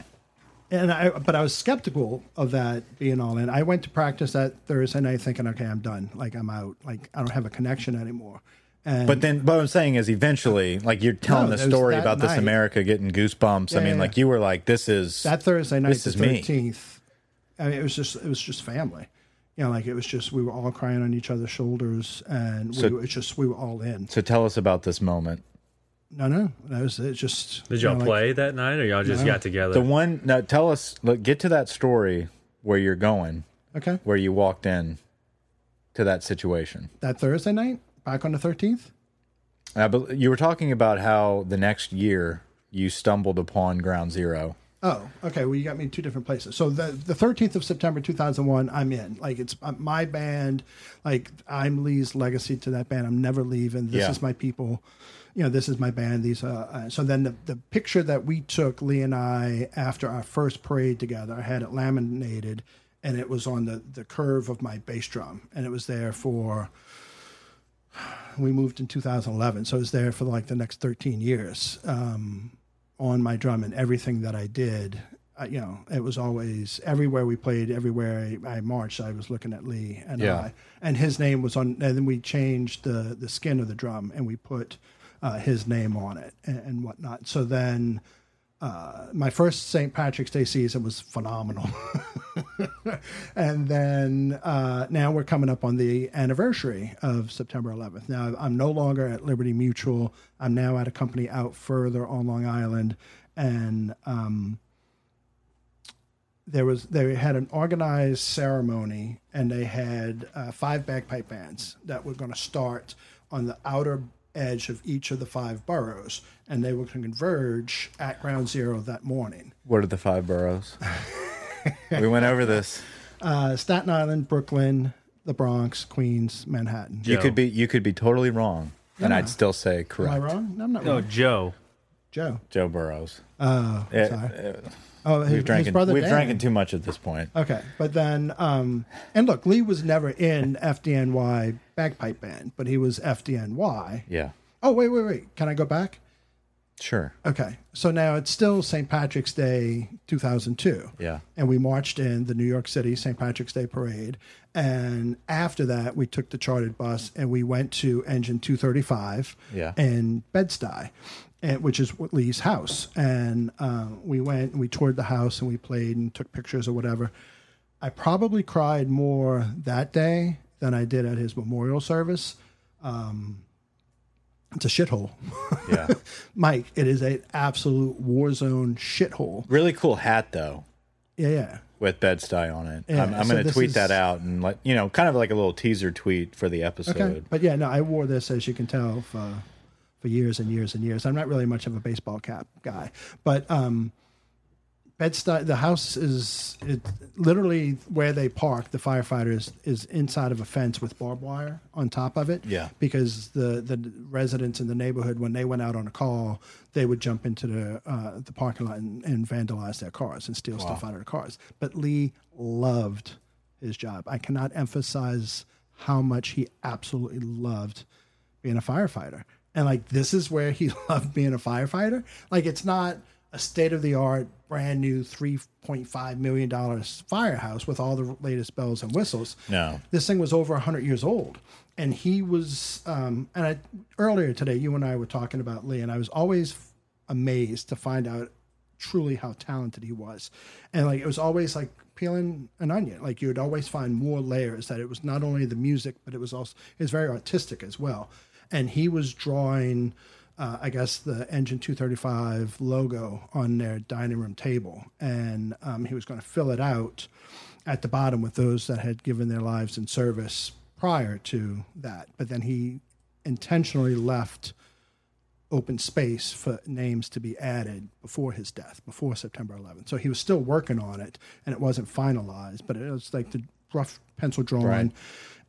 and I, but I was skeptical of that being all in. I went to practice that Thursday night thinking, okay, I'm done. Like I'm out. Like I don't have a connection anymore. And But then, what I'm saying is, eventually, like you're telling No, the story that about this. America getting goosebumps. I mean, yeah, like yeah. you were like, "This is that Thursday night, This the is me. 13th. I mean, it was just it was just family. You know, like it was just we were all crying on each other's shoulders, and So- we it's just we were all in. So tell us about this moment. No, no, that was it. Just Did you y'all know, like- play that night, or y'all just got together? The one now, tell us. Look, get to that story where you're going, okay, where you walked in to that situation. that Thursday night, back on the 13th. Uh, but you were talking about how the next year you stumbled upon Ground Zero. Oh, okay. Well, you got me in two different places. So the the thirteenth of September, two thousand one, I'm in. Like it's uh, my band. Like I'm Lee's legacy to that band. I'm never leaving. This Yeah. is my people. you know, this is my band. These, uh, uh, so then the, the picture that we took, Lee and I, after our first parade together, I had it laminated and it was on the, the curve of my bass drum. And it was there for, we moved in 2011. So I was there for like the next 13 years um, on my drum and everything that I did. Uh, you know, it was always everywhere we played, everywhere I, I marched, I was looking at Lee and Yeah. I, and his name was on. And then we changed the the skin of the drum and we put uh, his name on it and, and whatnot. So then, uh, my first St. Patrick's Day season was phenomenal. <laughs> and then uh, now we're coming up on the anniversary of September 11th. Now I'm no longer at Liberty Mutual. I'm now at a company out further on Long Island, and um, there was they had an organized ceremony, and they had uh, five bagpipe bands that were going to start on the outer edge of each of the five boroughs, and they were going to converge at Ground Zero that morning. What are the five boroughs? <laughs> we went over this. uh, Staten Island, Brooklyn, the Bronx, Queens, Manhattan. You Joe. could be you could be totally wrong, and I'd still say correct. Am correct. I wrong? No, I'm not No, wrong. Joe. Joe. Joe Burrows. Oh, Eh, sorry. eh, Oh, his, we've his drank brother we've Dan. drank too much at this point. Okay, but then, um, and look, Lee was never in FDNY bagpipe band, but he was FDNY. Yeah, Oh, wait, wait, wait. Can I go back? sure. Okay, so now it's still St. Patrick's Day 2002. Yeah, and we marched in the New York City St. Patrick's Day parade. And after that, we took the chartered bus and we went to Engine 235 Yeah. in Bed-Stuy, and, which is Lee's house. And uh, we went and we toured the house and we played and took pictures or whatever. I probably cried more that day than I did at his memorial service. Um, it's a shithole. yeah. <laughs> Mike, it is an absolute war zone shithole. really cool hat though, Yeah, yeah. with Bed-Stuy on it. Yeah, I'm, I'm so going to tweet is- that out and let you know, kind of like a little teaser tweet for the episode. Okay. But yeah, no, I wore this as you can tell for for years and years and years. I'm not really much of a baseball cap guy, but um, Bed-Stuy, the house is it, literally where they park the firefighters is inside of a fence with barbed wire on top of it. Yeah. because the the residents in the neighborhood when they went out on a call, they would jump into the uh, the parking lot and, and vandalize their cars and steal stuff out of their cars. But Lee loved his job. I cannot emphasize how much he absolutely loved being a firefighter. And like this is where he <laughs> loved being a firefighter. Like it's not a state of the art, brand new three point five million dollars firehouse with all the latest bells and whistles. No. This thing was over hundred years old. And he was um and I earlier today you and I were talking about Lee and I was always amazed to find out truly how talented he was. And like it was always like peeling an onion. Like you would always find more layers that it was not only the music, but it was also it was very artistic as well. And he was drawing uh, I guess the Engine 235 logo on their dining room table, and um, he was going to fill it out at the bottom with those that had given their lives in service prior to that. But then he intentionally left open space for names to be added before his death, before September 11th. So he was still working on it, and it wasn't finalized, but it was like the rough pencil drawing. Right.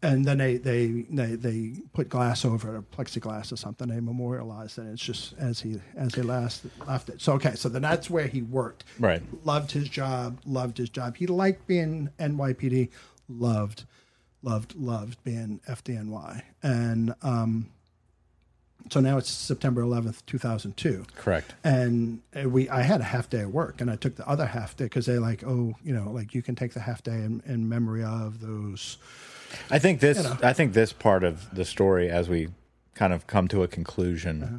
And then they, they they they put glass over it, or plexiglass or something. They memorialized it. It's just as he as he last left it. So okay, so then that's where he worked. Right. Loved his job. Loved his job. He liked being NYPD. Loved, loved, loved being FDNY. And um, so now it's September 11th, 2002 Correct. and uh, we I had a half day of work and I took the other half day because they like oh you know like you can take the half day in, in memory of those I think this. know. I think this part of the story, as we kind of come to a conclusion Uh-huh.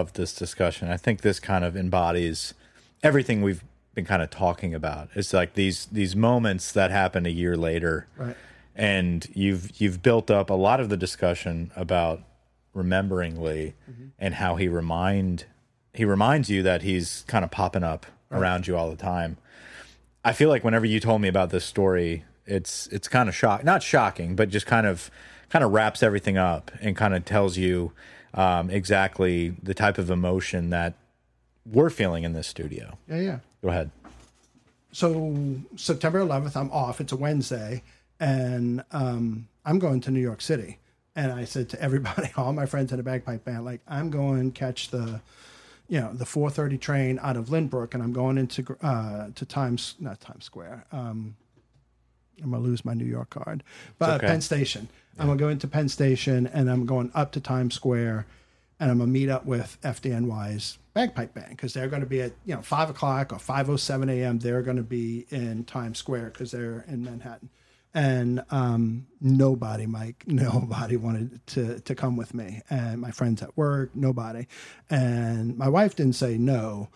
of this discussion, I think this kind of embodies everything we've been kind of talking about. It's like these these moments that happen a year later, Right. and you've you've built up a lot of the discussion about remembering Lee Mm-hmm. and how he remind he reminds you that he's kind of popping up around you all the time. I feel like whenever you told me about this story, it's it's kind of shock, not shocking, but just kind of kind of wraps everything up and kind of tells you um, exactly the type of emotion that we're feeling in this studio. yeah yeah Go ahead. so September 11th I'm off it's a Wednesday and um, I'm going to New York City and I said to everybody, <laughs> all my friends in the bagpipe band, like I'm going catch the, you know, the 4:30 train out of Lynbrook, and I'm going into uh, to Times, not Times Square. Um, I'm gonna lose my New York card, but okay. Penn Station. I'm gonna go into Penn Station, and I'm going up to Times Square, and I'm gonna meet up with FDNY's bagpipe band because they're going to be at you know five o'clock or 5:07 a.m. They're going to be in Times Square because they're in Manhattan, and um, nobody, Mike, <laughs> nobody wanted to to come with me, and my friends at work, nobody, and my wife didn't say no.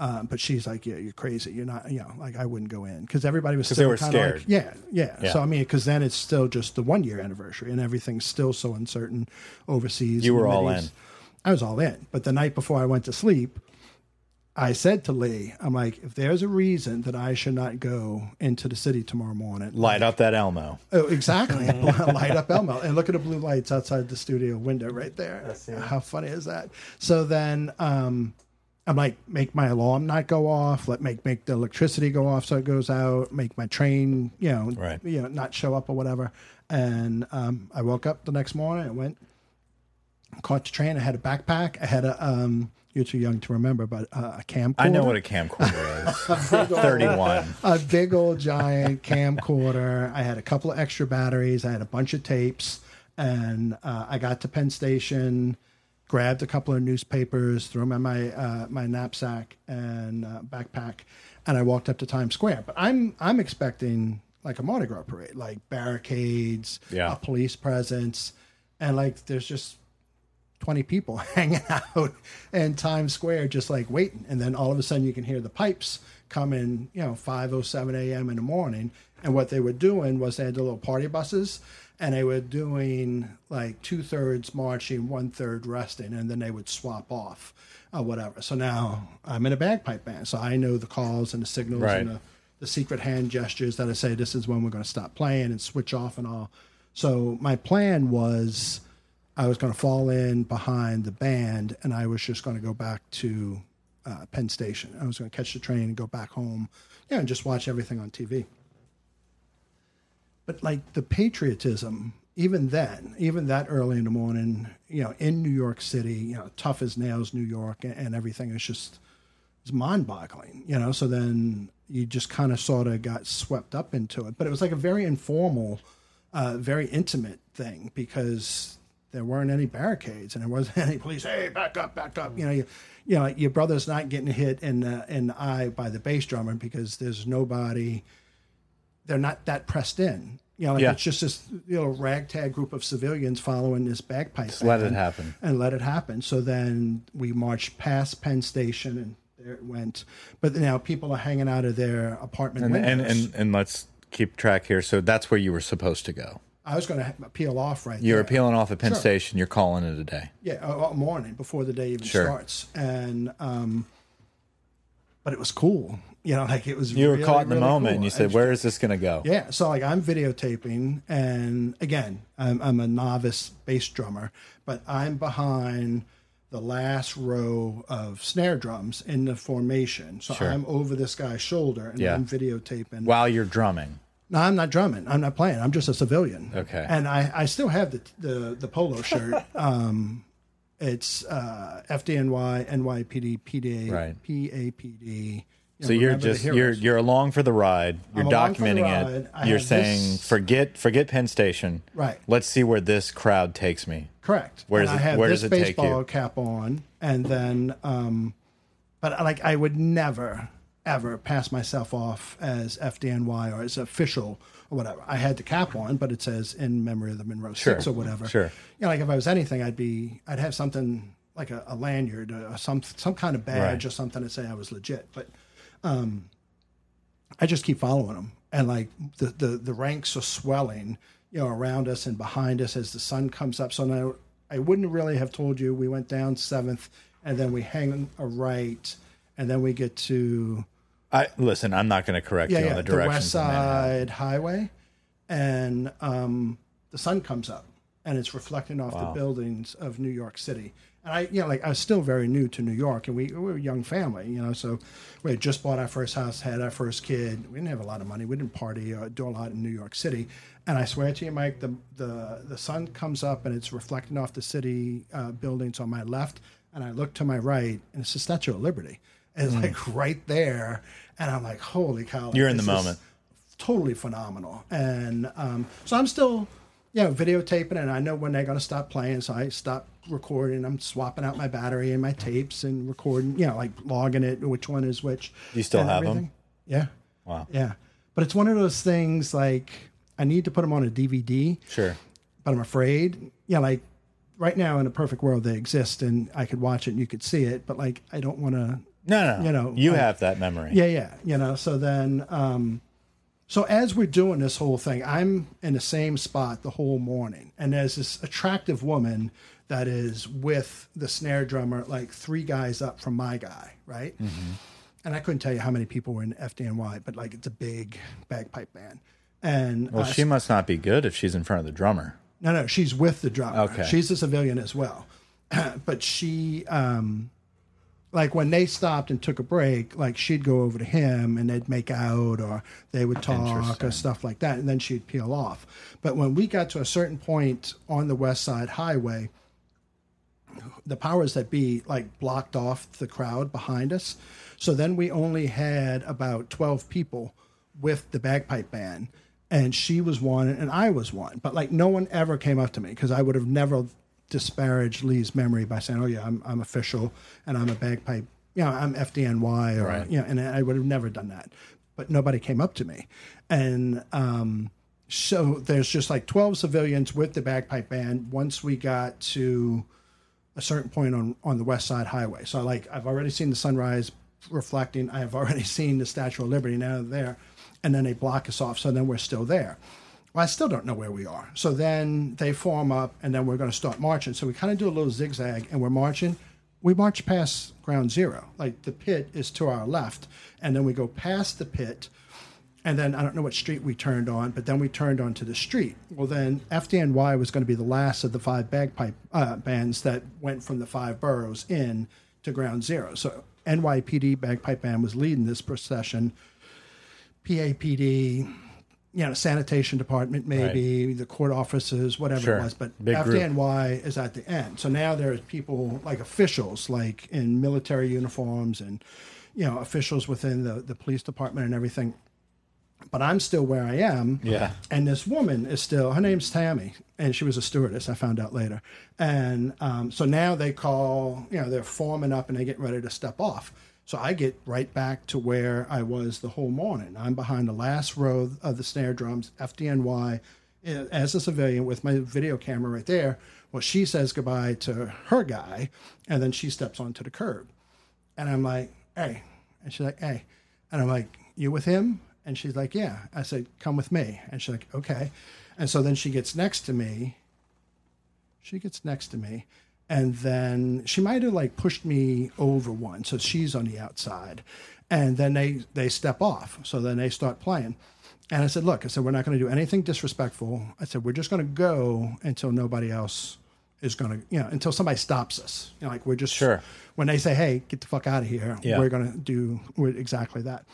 Uh, but she's like, yeah, you're crazy. You're not, you know, like I wouldn't go in because everybody was they still were kinda scared. Like, yeah, yeah, Yeah. So I mean, because then it's still just the one year anniversary and everything's still so uncertain overseas. You were all in. I was all in. But the night before I went to sleep, I said to Lee, I'm like, if there's a reason that I should not go into the city tomorrow morning, Light up that Elmo. Oh, exactly. <laughs> Light up Elmo. And look at the blue lights outside the studio window right there. How funny is that? So then um, I'm like, make my alarm not go off. Let make make the electricity go off so it goes out. Make my train, you know, Right. you know, not show up or whatever. And um, I woke up the next morning. I went, caught the train. I had a backpack. I had a. Um, you're too young to remember, but uh, a camcorder. I know what a camcorder is. <laughs> 31. <laughs> a big old giant camcorder. I had a couple of extra batteries. I had a bunch of tapes, and uh, I got to Penn Station, grabbed a couple of newspapers, threw them in my uh, my knapsack and uh, backpack, and I walked up to Times Square. But I'm I'm expecting like a Mardi Gras parade, like barricades, Yeah. a police presence, and like there's just 20 people <laughs> hanging out in Times Square, just like waiting. And then all of a sudden you can hear the pipes coming, you know, 5.07 a.m. in the morning. And what they were doing was they had the little party buses and they were doing like two thirds marching, one third resting, and then they would swap off or whatever. So now I'm in a bagpipe band. So I know the calls and the signals Right. and the, the secret hand gestures that I say, this is when we're going to stop playing and switch off and all. So my plan was I was going to fall in behind the band, and I was just going to go back to uh, Penn Station. I was going to catch the train and go back home, yeah, and just watch everything on TV. But like the patriotism, even then, even that early in the morning, you know, in New York City, you know, tough as nails, New York, and, and everything is just it's mind-boggling, you know. So then you just kind of sort of got swept up into it, but it was like a very informal, uh, very intimate thing because there weren't any barricades and there wasn't <laughs> any police. Hey, back up, back up. You know, you, you know, your brother's not getting hit in the in the eye by the bass drummer because there's nobody. They're not that pressed in. You know, like Yeah. it's just this you know ragtag group of civilians following this bagpipe. Just let it happen. and let it happen. So then we marched past Penn Station and there it went. But now people are hanging out of their apartment And, and, and, and let's keep track here. So that's where you were supposed to go. I was going to peel off right You're there. peeling off at Penn Sure. Station. You're calling it a day. Yeah, morning before the day even Sure. starts, and um, but it was cool. You know, <laughs> like it was. You were caught in the really moment cool. and you said, was- Where is this going to go? Yeah, so like I'm videotaping, and again, I'm, I'm a novice bass drummer, but I'm behind the last row of snare drums in the formation. So Sure. I'm over this guy's shoulder, and Yeah. I'm videotaping. While you're drumming. No, I'm not drumming. I'm not playing. I'm just a civilian. Okay. And I, I still have the the, the polo shirt. <laughs> um, it's uh, FDNY, NYPD, PDA, Right. PAPD. You So know, you're just you're you're along for the ride. You're I'm along for the documenting ride. it. I You're saying this- forget forget Penn Station. Right. Let's see where this crowd takes me. Correct. Where and does I it- have where this does it take baseball you? cap on, and then, um, but like I would never ever pass myself off as FDNY or as official or whatever. I had the cap on, but it says in memory of the Monroe Sure, Six or whatever. sure. You know, like if I was anything, I'd be I'd have something like a, a lanyard or some some kind of badge Right. or something to say I was legit. But um, I just keep following them, and like the, the the ranks are swelling, you know, around us and behind us as the sun comes up. So now I wouldn't really have told you we went down seventh, and then we hang a right, and then we get to I listen, I'm not going to correct yeah you yeah on the the, directions. West of Manhattan. Side Highway, and um, the sun comes up, and it's reflecting off the buildings of New York City, And I, you know, like I was still very new to New York, and we, we were a young family, you know. So we had just bought our first house, had our first kid. We didn't have a lot of money. We didn't party or do a lot in New York City. And I swear to you, Mike, the the the sun comes up and it's reflecting off the city uh, buildings on my left, and I look to my right, and it's the Statue of Liberty. And it's like right there, and I'm like, holy cow! You're in the moment. Totally phenomenal, and um, so I'm still, you know, videotaping, and I know when they're going to stop playing, so I stop recording. I'm swapping out my battery and my tapes and recording, you know, like logging it, which one is which. Do you still have everything. Yeah. Wow. Yeah, but it's one of those things like I need to put them on a DVD, Sure. but I'm afraid. Yeah, like right now in a perfect world they exist and I could watch it and you could see it, but like I don't want to. No, no, You know, you I- have that memory. Yeah, yeah, you know. So then, um, so as we're doing this whole thing, I'm in the same spot the whole morning, and there's this attractive woman that is with the snare drummer, like three guys up from my guy, right? And I couldn't tell you how many people were in FDNY, but like it's a big bagpipe band. And Well, uh, she must not be good if she's in front of the drummer. no, no, she's with the drummer. Okay. She's a civilian as well. <clears throat> but she, um, like when they stopped and took a break, like she'd go over to him and they'd make out or they would talk or stuff like that. And then she'd peel off. But when we got to a certain point on the West Side Highway, the powers that be like blocked off the crowd behind us. So then we only had about 12 people with the bagpipe band and she was one and I was one. But like no one ever came up to me because I would have never disparaged Lee's memory by saying, "Oh yeah, I'm I'm official and I'm a bagpipe, you know, I'm FDNY or Right. you know, and I would have never done that. But nobody came up to me. And um so there's just like 12 civilians with the bagpipe band once we got to a certain point on on the west side highway so like i've already seen the sunrise reflecting i have already <laughs> seen the statue of liberty now there and then they block us off so then we're still there well i still don't know where we are so then they form up and then we're going to start marching so we kind of do a little zigzag and we're marching we march past ground zero like the pit is to our left and then we go past the pit and then I don't know what street we turned on, but then we turned onto the street. Well, then FDNY was going to be the last of the five bagpipe uh, bands that went from the five boroughs in to Ground Zero. So NYPD bagpipe band was leading this procession. PAPD, you know, sanitation department, maybe the court offices, whatever Sure. it was. But Big group. FDNY is at the end. So now there's people like officials, like in military uniforms, and you know, officials within the the police department and everything but I'm still where I am. Yeah. And this woman is still, her name's Tammy, and she was a stewardess, I found out later. And um, so now they call, you know, they're forming up and they get ready to step off. So I get right back to where I was the whole morning. I'm behind the last row of the snare drums, FDNY, eh, as a civilian with my video camera right there. Well, she says goodbye to her guy, and then she steps onto the curb. And I'm like, hey. And she's like, hey. And I'm like, you with him? And she's like, yeah. I said, come with me. And she's like, okay. And so then she gets next to me. She gets next to me. And then she might have like pushed me over one. So she's on the outside. And then they, they step off. So then they start playing. And I said, look, I said, we're not going to do anything disrespectful. I said, we're just going to go until nobody else is going to, you know, until somebody stops us. You know, like we're just, Sure. when they say, hey, get the fuck out of here, Yeah. we're going to do exactly that.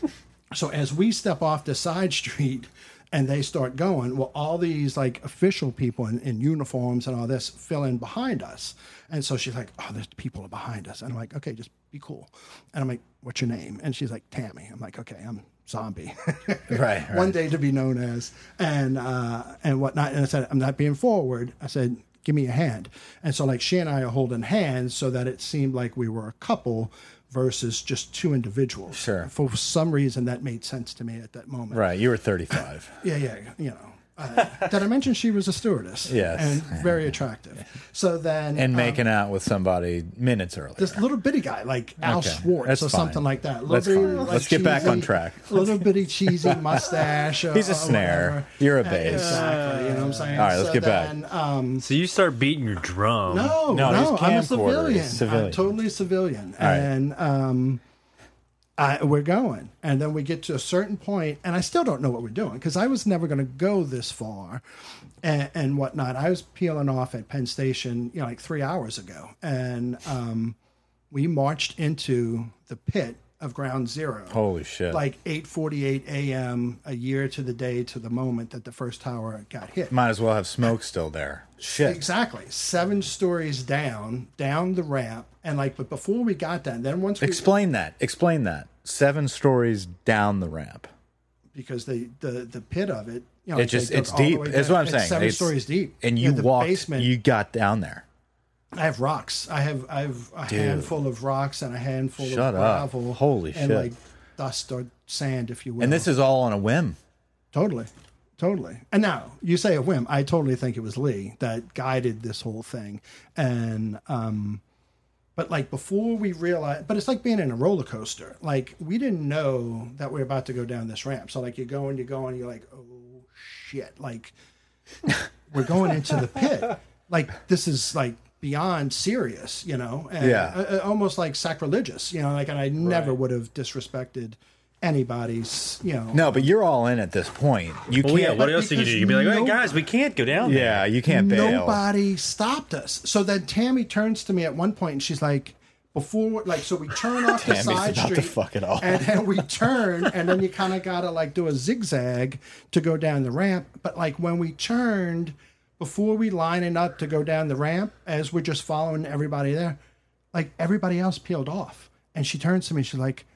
<laughs> so as we step off the side street and they start going, well, all these like official people in, in uniforms and all this fill in behind us. And so she's like, oh, there's people behind us. And I'm like, okay, just be cool. And I'm like, what's your name? And she's like, Tammy. I'm like, okay, I'm zombie. <laughs> Right, One day to be known as and uh, and whatnot. And I said, I'm not being forward. I said, give me a hand. And so like she and I are holding hands so that it seemed like we were a couple versus just two individuals. Sure. For some reason that made sense to me at that moment. Right. You were 35. <laughs> Yeah, yeah, you know. Uh, did I mention she was a stewardess? Yes. And very attractive. So then and um, making out with somebody minutes earlier. this little bitty guy, like Al Okay, Schwartz that's or fine. something like that. That's Little fine. bitty, Let's get back on cheesy- track. Little bitty cheesy <laughs> mustache. or- He's a snare. whatever. You're a bass. Exactly. You know what I'm saying? All right, let's So get back. Um, So you start beating your drum. no, No, no, I'm a civilian. Civilian. I'm totally civilian. right. And um, we're going. And then we get to a certain point, and I still don't know what we're doing because I was never going to go this far and, and whatnot. I was peeling off at Penn Station, you know, like three hours ago. And um, we marched into the pit of ground zero Holy shit! like 8:48 a.m. a year to the day to the moment that the first tower got hit. Might as well have smoke still there. Shit. Exactly, seven stories down, down the ramp, and like, but before we got that, then once we Explain that. Explain that. Seven stories down the ramp. because the the the pit of it, you know, It just it's dug all the deep. That's what I'm It's saying. Seven It's- stories deep, And Yeah, you the walked. basement. You got down there. I have rocks. I have I have a handful of rocks and a handful Shut of up. gravel. Holy and shit. like dust or sand, if you will. And this is all on a whim. Totally. Totally. And now you say a whim. I totally think it was Lee that guided this whole thing. And, um, but like before we realized, but it's like being in a roller coaster. Like we didn't know that we are about to go down this ramp. So like you're going, you're going, you're like, oh shit. Like <laughs> we're going into the pit. Like this is like beyond serious, you know? And Yeah. uh, uh, almost like sacrilegious, you know, like, and I never would have disrespected anybody's, you know, No, but you're all in at this point. You Well, can't. What else do you do? You'd be like, "Hey guys, we can't go down there." yeah, you can't bail. Nobody stopped us. So then Tammy turns to me at one point and she's like, before, like, so we turn off the side about to street. fuck it all. And then we turn, and then you kind of got to like do a zigzag to go down the ramp. But like when we turned, before we lining up to go down the ramp, as we're just following everybody there, like everybody else peeled off. And she turns to me, she's like,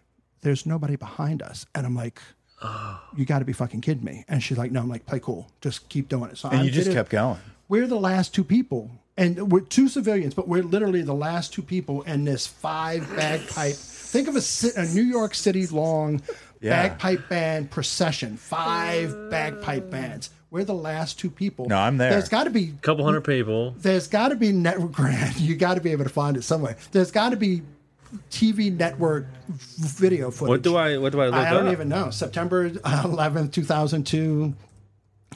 there's nobody behind us. And I'm like, <gasps> you got to be fucking kidding me. And she's like, no, I'm like, play cool. Just keep doing it. So and I you just kept going. we're the last two people and we're two civilians but we're literally the last two people in this five bagpipe think of a, a new york city long Yeah. bagpipe band procession five bagpipe bands we're the last two people No, I'm there. there's got to be a couple hundred people. there's got to be network <laughs> grand you got to be able to find it somewhere there's got to be tv network video footage What do I? What do I look I don't up? even know. September 11th, 2002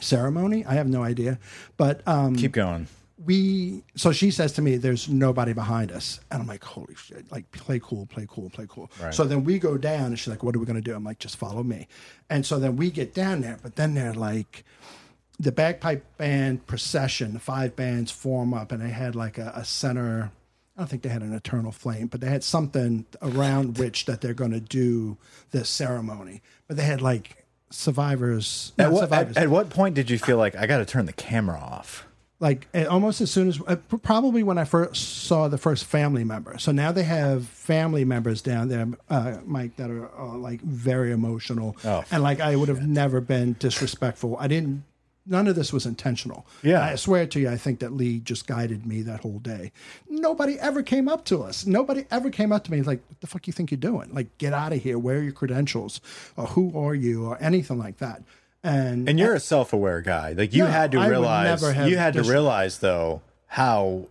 ceremony. I have no idea. But um, Keep going. We, so she says to me, there's nobody behind us. And I'm like, holy shit, like play cool, play cool, play cool. Right. So then we go down and she's like, what are we going to do? I'm like, just follow me. And so then we get down there, but then they're like, the bagpipe band procession, the five bands form up and they had like a, a center. I don't think they had an eternal flame, but they had something around which that they're going to do this ceremony. But they had like survivors, At what, survivors, at, at what point did you feel like I got to turn the camera off? Like uh, almost as soon as uh, probably when I first saw the first family member. So now they have family members down there, uh, Mike, that are uh, like very emotional, Oh, and like I would have never been disrespectful. I didn't. None of this was intentional. Yeah. I swear to you, I think that Lee just guided me that whole day. Nobody ever came up to us. Nobody ever came up to me like, "What the fuck you think you're doing? Like, get out of here. Where are your credentials? Or who are you? Or anything like that." And And you're a self-aware guy. Like you No, had to realize. You had to realize though how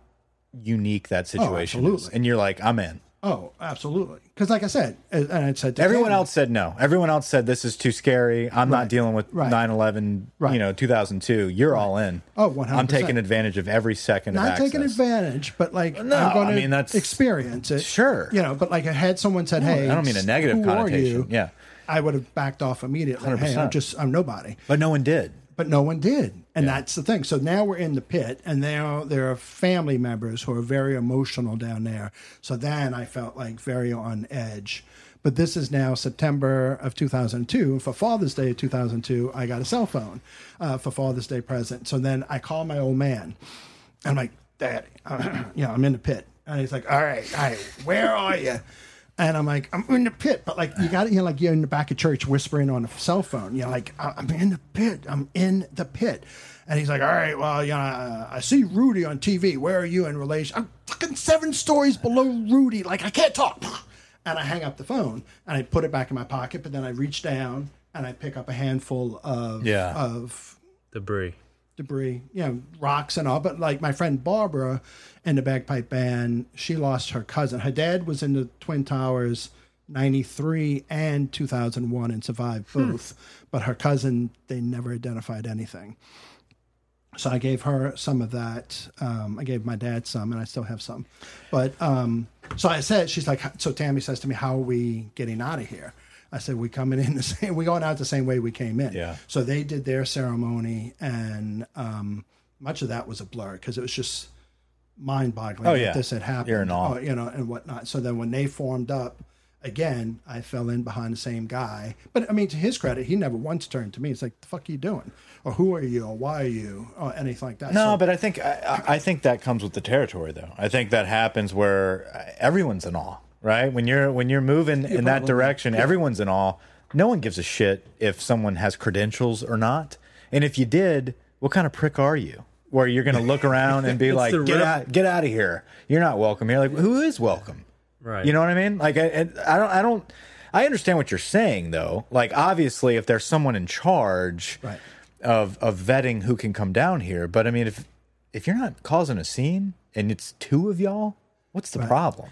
unique that oh, situation is, and you're like, I'm in. oh, absolutely. Because like I said, and I said to Everyone else said no. Everyone else said this is too scary. I'm not dealing with Right. 9/11. Right. You know, 2002. You're all in. Oh, 100%. I'm taking advantage of every second of not taking advantage, but like No, I'm going I to mean, that's- experience it. Sure. you know. But like I had someone said, "Hey, I don't mean a negative connotation. Yeah. I would have backed off immediately. Hey, 100%. I'm just I'm nobody. But no one did. But no one did, and that's the thing. So now we're in the pit, and now there are family members who are very emotional down there. So then I felt like very on edge. But this is now September of 2002. For Father's Day of 2002, I got a cell phone uh, for Father's Day present. So then I call my old man. I'm like, Daddy, <clears throat> you know, I'm in the pit. And he's like, all right, all right, where are you? And I'm like, I'm in the pit, but like you got it, you know, like you're in the back of church whispering on a cell phone. You know, like "I- I'm in the pit. I'm in the pit. And he's like, all right, well, you know, I see Rudy on TV. Where are you in relation? I'm fucking seven stories below Rudy. Like I can't talk. And I hang up the phone and I put it back in my pocket. But then I reach down and I pick up a handful of Yeah. of Debris. debris, you know, rocks and all. But like my friend Barbara in the bagpipe band, she lost her cousin. Her dad was in the Twin Towers 93 and 2001 and survived both. But her cousin, they never identified anything. So I gave her some of that. Um, I gave my dad some, and I still have some. But um, so I said, she's like, so Tammy says to me, "How are we getting out of here?" I said, "We coming in the <laughs> same. We going out the same way we came in." Yeah. So they did their ceremony, and um, much of that was a blur because it was just mind-boggling Oh, that yeah. this had happened. You're in awe. Oh, you know, and whatnot. So then when they formed up again, I fell in behind the same guy. But I mean, to his credit, he never once turned to me. It's like, "The fuck are you doing?" Or "Who are you?" Or "Why are you?" Or anything like that. No, So- but I think I, I think that comes with the territory, though. I think that happens where everyone's in awe, right? When you're when you're moving in that direction, everyone's in awe. No one gives a shit if someone has credentials or not, and if you did, what kind of prick are you? Where you're going to look around and be like, "Get rev- out, get out of here! You're not welcome here." Like, who is welcome? Right. You know what I mean? Like, I, I don't, I don't, I understand what you're saying, though. Like, obviously, if there's someone in charge Right. of of vetting who can come down here, but I mean, if if you're not causing a scene and it's two of y'all, what's the problem?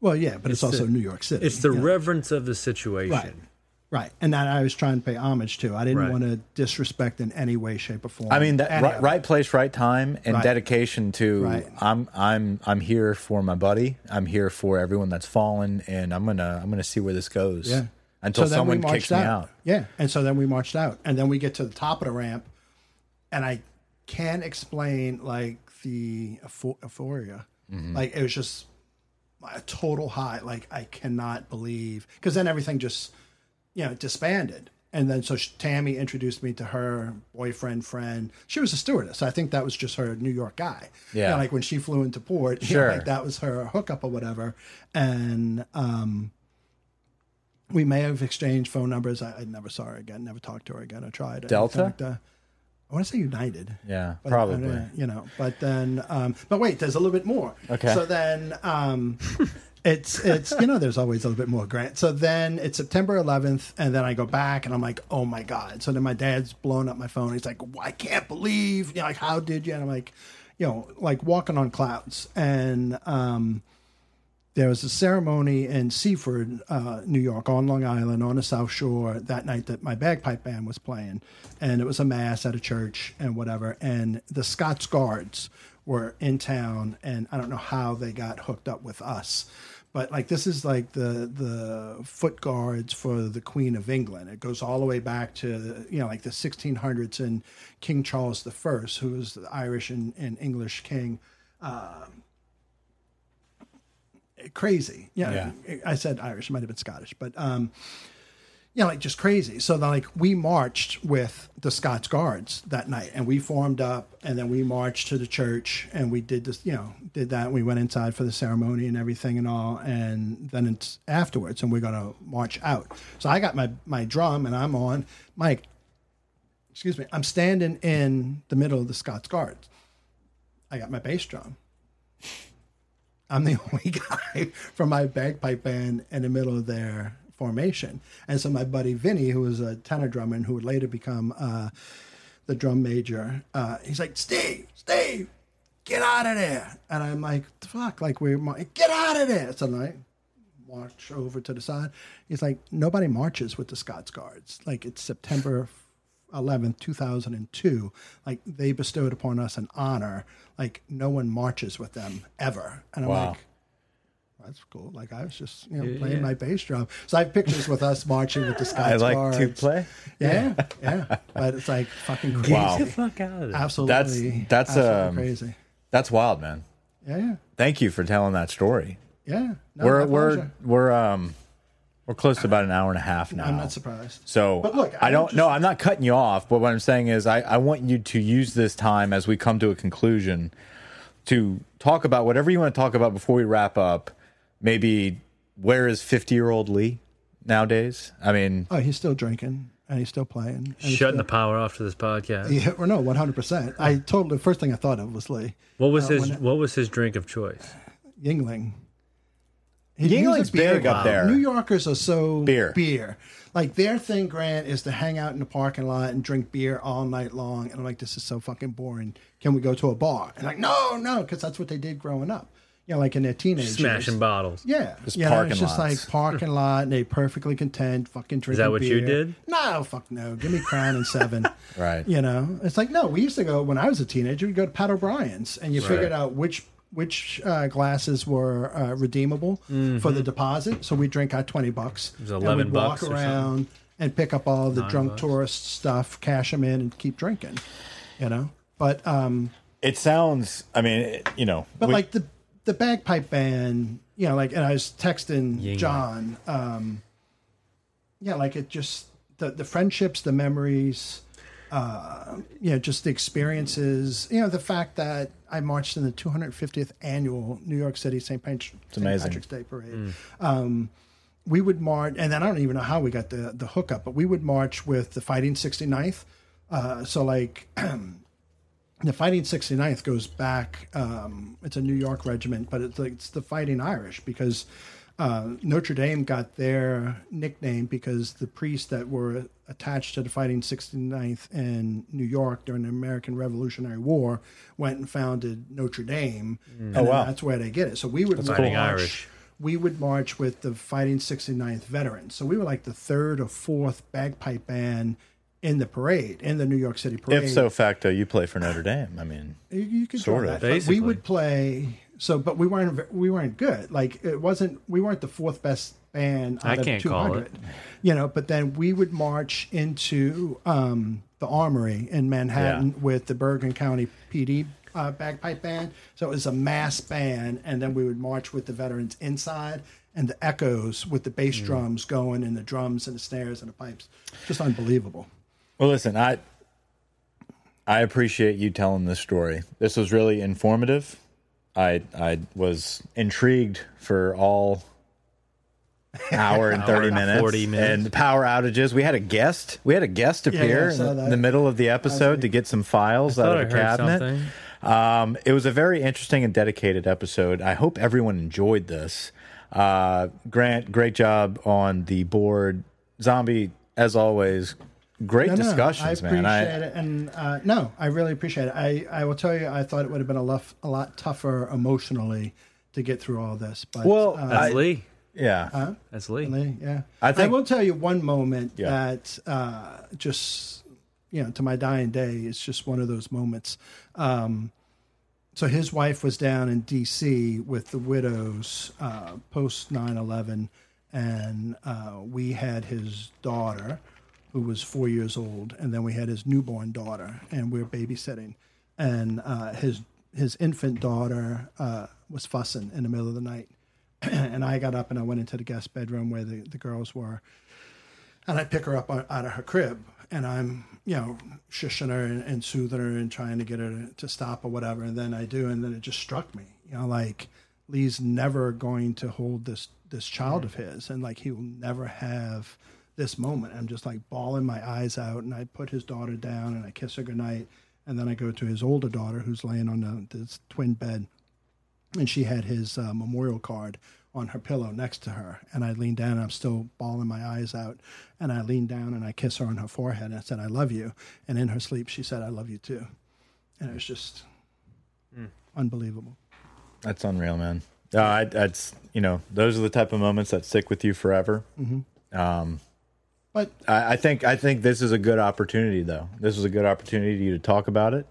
well, yeah, but it's, also the- New York City. It's the you know? reverence of the situation. Right. Right. And that I was trying to pay homage to. I didn't Right. want to disrespect in any way, shape, or form. I mean, that right, right place, right time, and Right. dedication to. I'm I'm I'm here for my buddy. I'm here for everyone that's fallen, and I'm gonna I'm gonna see where this goes. Yeah. Until So someone kicks me out. Yeah. And so then we marched out. And then we get to the top of the ramp. And I can't explain like the eupho- euphoria. Mm-hmm. Like it was just a total high. Like I cannot believe. Because then everything just, you know, disbanded. And then so sh- Tammy introduced me to her boyfriend, friend. She was a stewardess. I think that was just her New York guy. You know, Yeah. like when she flew into port, you know, Sure. like that was her hookup or whatever. And um, we may have exchanged phone numbers. I, I never saw her again. Never talked to her again. I tried. Delta? like. I want to say United. Yeah, But, probably. uh, you know, but then, um, but wait, there's a little bit more. Okay. So then, um, it's it's you know, there's always a little bit more. Grant. So then it's September 11th, and then I go back, and I'm like, oh my god. So then my dad's blowing up my phone. He's like, I can't believe, you know, like how did you? And I'm like, you know, like walking on clouds, and um, there was a ceremony in Seaford, uh, New York, on Long Island, on the South Shore, that night that my bagpipe band was playing. And it was a mass at a church and whatever. And the Scots Guards were in town, and I don't know how they got hooked up with us. But like this is like the the foot guards for the Queen of England. It goes all the way back to you know like the 1600s and King Charles I, who was the Irish and, and English king crazy. Yeah, yeah. I said Irish, it might have been Scottish, but um, yeah, like just crazy. So then, like we marched with the Scots Guards that night, and we formed up, and then we marched to the church, and we did this, you know, did that. We went inside for the ceremony and everything and all, and then it's afterwards, and we're gonna march out. So I got my my drum, and I'm on Mike. Excuse me, I'm standing in the middle of the Scots Guards. I got my bass drum. I'm the <laughs> only guy from my bagpipe band in the middle of their formation. And so my buddy Vinny, who was a tenor drummer and who would later become uh, the drum major, uh, he's like, Steve, Steve, get out of there. And I'm like, fuck, like we're, mar- get out of there. So I march over to the side. He's like, nobody marches with the Scots Guards. Like it's September 11th, 2002. Like they bestowed upon us an honor. Like no one marches with them ever. And I'm Wow. like, that's cool. Like I was just, you know, playing my bass drum. So I have pictures with us marching with the <laughs> Scots I like Guards. to play. Yeah, yeah. But it's like fucking crazy. Wow. Get the fuck out of there. Absolutely. that's, absolutely um, crazy. That's wild, man. Yeah, yeah, Thank you for telling that story. yeah. No, we're we're we're um we're close to about an hour and a half now. I'm not surprised. So But look, I I'm don't just- no, I'm not cutting you off, but what I'm saying is I, I want you to use this time as we come to a conclusion to talk about whatever you want to talk about before we wrap up. Maybe where is 50 year old Lee nowadays? I mean, Oh, he's still drinking and he's still playing. and he's Shutting the power off to this podcast. Yeah, or no, one hundred percent. I told the first thing I thought of was Lee What was Uh, his when- What was his drink of choice? Yuengling. He- he was a Yuengling's beer big up there. New Yorkers are so Beer. beer. Like their thing, Grant, is to hang out in the parking lot and drink beer all night long. And I'm like, this is so fucking boring. Can we go to a bar? And like, no, no, because that's what they did growing up. You know, like in their teenage Smashing years. bottles. Yeah, Just you know, parking it's just lots. like parking <laughs> lot, and they perfectly content, fucking drinking. that what you beer. did? No, fuck no. Give me Crown and Seven. <laughs> Right. You know, it's like no. We used to go when I was a teenager. We'd go to Pat O'Brien's, and you figured out which which uh, glasses were uh, redeemable for the deposit. So we drink our twenty bucks. was and 11 we'd walk bucks or around and pick up all the drunk bucks. tourist stuff, cash them in, and keep drinking. You know, but um, It sounds. I mean, it- you know, but we- like the the bagpipe band, you know, like and I was texting Ying. John, um, yeah, like it just the the friendships, the memories, uh, you know, just the experiences, you know, the fact that I marched in the 250th annual New York City St. Pat- St. amazing. Patrick's Day parade. Um, we would march, and then I don't even know how we got the the hookup, but we would march with the Fighting 69th. Uh, so like <clears throat> the Fighting 69th goes back. Um, it's a New York regiment, but it's like it's the Fighting Irish because uh, Notre Dame got their nickname because the priests that were attached to the Fighting 69th in New York during the American Revolutionary War went and founded Notre Dame, and then wow. that's where they get it. So we would march, Fighting Irish. We would march with the Fighting 69th veterans. So we were like the third or fourth bagpipe band in the parade in the New York City parade. ipso facto, you play for Notre Dame. I mean, You, you could Sort of. that. We would play. So, but we weren't. We weren't good. Like it wasn't. We weren't the fourth best band out I of can't two call hundred. You know. But then we would march into um, the Armory in Manhattan Yeah. with the Bergen County PD uh, bagpipe band. So it was a mass band, and then we would march with the veterans inside. And the echoes with the bass Mm. drums going, and the drums and the snares and the pipes, just unbelievable. Well, listen, I I appreciate you telling this story. This was really informative. I I was intrigued for all <laughs> hour and 30 and minutes 40 minutes. and power outages we had a guest we had a guest appear I saw in the, middle of the episode to get some files out of the cabinet. Um, it was a very interesting and dedicated episode. I hope everyone enjoyed this. Uh, Grant, great job on the board. Zombie, as always, great No, no, discussions, I appreciate it, and uh, no, I really appreciate it. I, I will tell you, I thought it would have been a lot, a lot tougher emotionally to get through all this. But Well, uh, That's I- Lee. yeah, That's Lee. Lee, yeah, I I, will tell you one moment Yeah. that uh, just you know to my dying day it's just one of those moments. Um, so his wife was down in D.C. with the widows uh, post 9/11, and uh, we had his daughter, who was four years old, and then we had his newborn daughter, and we were babysitting, and uh, his his infant daughter uh, was fussing in the middle of the night, <clears throat> and I got up and I went into the guest bedroom where the, the girls were, and I pick her up out of her crib, and I'm you know shushing her and, and soothing her and trying to get her to, to stop or whatever, and then I do, and then it just struck me, you know, like Lee's never going to hold this this child of his, and like he will never have this moment. I'm just like bawling my eyes out, and I put his daughter down and I kiss her goodnight, and then I go to his older daughter who's laying on the, this twin bed, and she had his uh, memorial card on her pillow next to her. And I leaned down, and I'm still bawling my eyes out. And I leaned down and I kiss her on her forehead and I said, I love you. And in her sleep, she said, I love you too. And it was just unbelievable. that's unreal, man. Uh, I, that's you know, those are the type of moments that stick with you forever. But I, I think I think this is a good opportunity, though. This is a good opportunity to talk about it,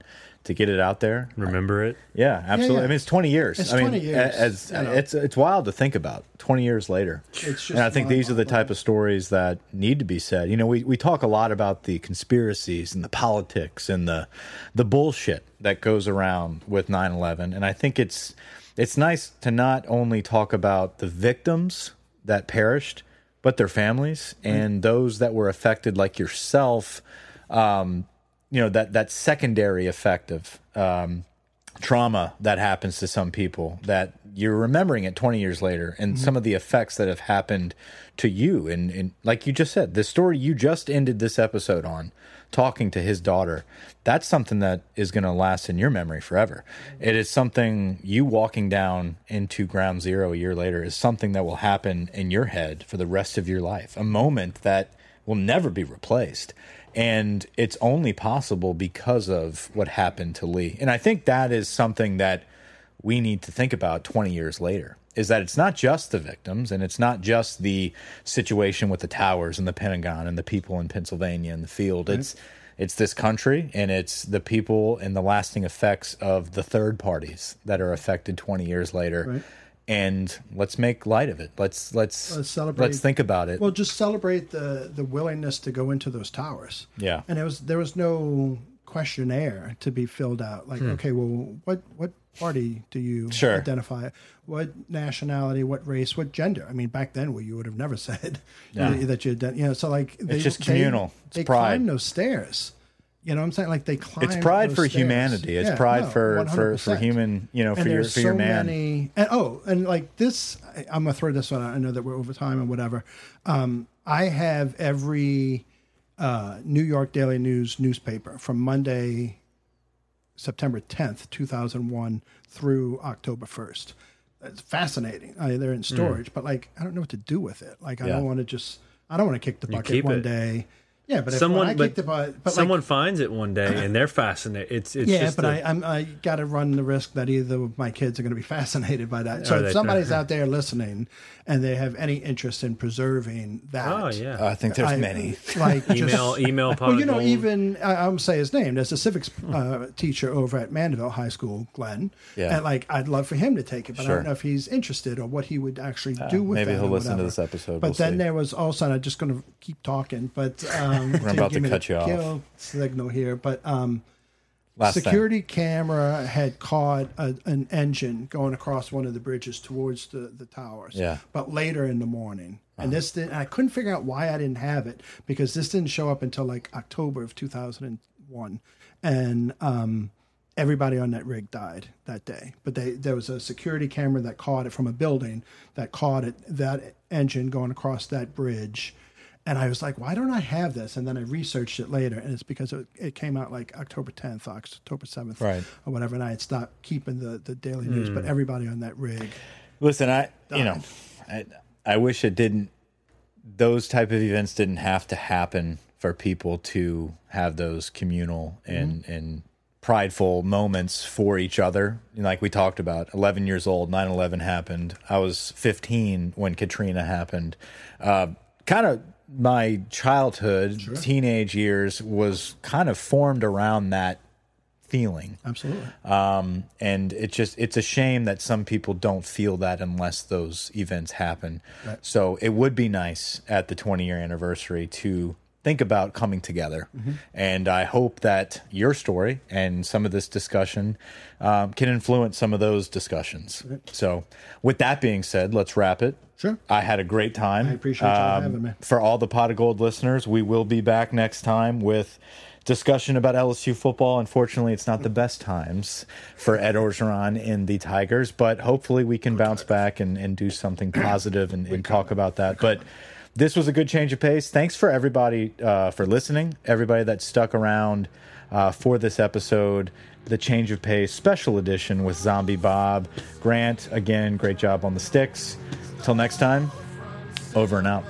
to get it out there. Remember it? Yeah, absolutely. yeah. I mean, it's twenty years. It's I mean, 20 years, As, you know. it's it's wild to think about. Twenty years later, It's just and I think these are the mind-boggling. type of stories that need to be said. You know, we we talk a lot about the conspiracies and the politics and the the bullshit that goes around with 9-11. and I think it's it's nice to not only talk about the victims that perished, but their families and those that were affected, like yourself. Um, you know that that secondary effect of um, trauma that happens to some people that you're remembering it 20 years later and some of the effects that have happened to you and, and like you just said the story you just ended this episode on talking to his daughter that's something that is going to last in your memory forever. It is something you walking down into ground zero a year later is something that will happen in your head for the rest of your life a moment that will never be replaced. And it's only possible because of what happened to Lee. And I think that is something that we need to think about 20 years later is that it's not just the victims and it's not just the situation with the towers and the Pentagon and the people in Pennsylvania and the field. It's it's this country and it's the people and the lasting effects of the third parties that are affected 20 years later. Right. And let's make light of it. Let's let's Let's celebrate- Let's think about it. Well, just celebrate the the willingness to go into those towers. Yeah. and it was there was no questionnaire to be filled out. Like, okay, well, what what party do you Hmm. Sure. identify? What nationality? What race? What gender? I mean, back then, well, you would have never <laughs> said Yeah. that you had you know. So like, they, just they- communal. It's They, pride. climb those stairs. You know what I'm saying? Like they climb. it's pride for stairs. humanity. It's Yeah, pride no, for, for for human, you know, for your for your man. many and oh and like this I- i'm gonna throw this one out i know that we're over time and whatever um, i have every uh, new york daily news newspaper from monday september 10th 2001 through october 1st it's fascinating I, they're in storage but like i don't know what to do with it like i Hmm. Yeah. don't want to just i don't want to kick the bucket one it. day yeah but if Someone- I but kick the bucket but like, Someone finds it one day and they're fascinated. It's it's yeah, just but a- I I'm, I got to run the risk that either of my kids are going to be <laughs> fascinated by that. So if they- somebody's out there listening and they have any interest in preserving that, oh yeah. I think there's I- many. Like <laughs> email just, email pot Well, you know, gold. even I, I'm say his name. There's a civics uh, teacher over at Mandeville High School, Glenn. Yeah. And like, I'd love for him to take it, but I don't know if he's interested or what he would actually do with it. maybe he'll or listen to this episode. But We'll then see. there was also, I'm just going to keep talking, but um, <laughs> We're about to cut you off. kill signal here. But um, Last thing. security camera had caught a, an engine going across one of the bridges towards the, the towers. Yeah. Uh-huh. But later in the morning. And this didn't, I couldn't figure out why I didn't have it because this didn't show up until like October of 2001. And um, everybody on that rig died that day. But they, there was a security camera that caught it from a building that caught it, that engine going across that bridge. And I was like, why don't I have this? And then I researched it later, and it's because it, it came out like October 10th, October 7th, Right. or whatever. And I had stopped keeping the, the daily news, but everybody on that rig. Listen, I you know, I, I wish it didn't. Those type of events didn't have to happen for people to have those communal and and prideful moments for each other. Like we talked about, 11 years old, 9/11 happened. I was 15 when Katrina happened. Uh, kind of my childhood, teenage years was kind of formed around that feeling. Absolutely. Um, and it just it's a shame that some people don't feel that unless those events happen. So it would be nice at the 20 year anniversary to think about coming together. And I hope that your story and some of this discussion um, can influence some of those discussions. So with that being said, let's wrap it. Sure. I had a great time. Um, I appreciate y'all having me. For all the pot of gold listeners, we will be back next time with discussion about LSU football. Unfortunately, it's not the best times for Ed Orgeron and the Tigers, but hopefully we can bounce back and, and do something positive and, and talk about that. But this was a good change of pace. Thanks for everybody uh, for listening, everybody that stuck around uh, for this episode. The change of pace special edition with Zombie Bob. Grant, again, great job on the sticks. Till next time, over and out.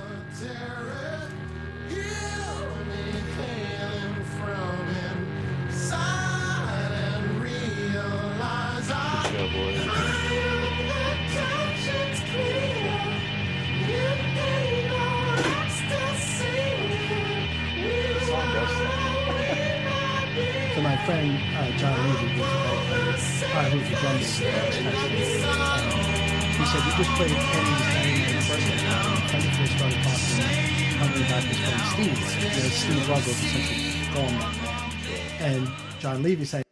John Levy said,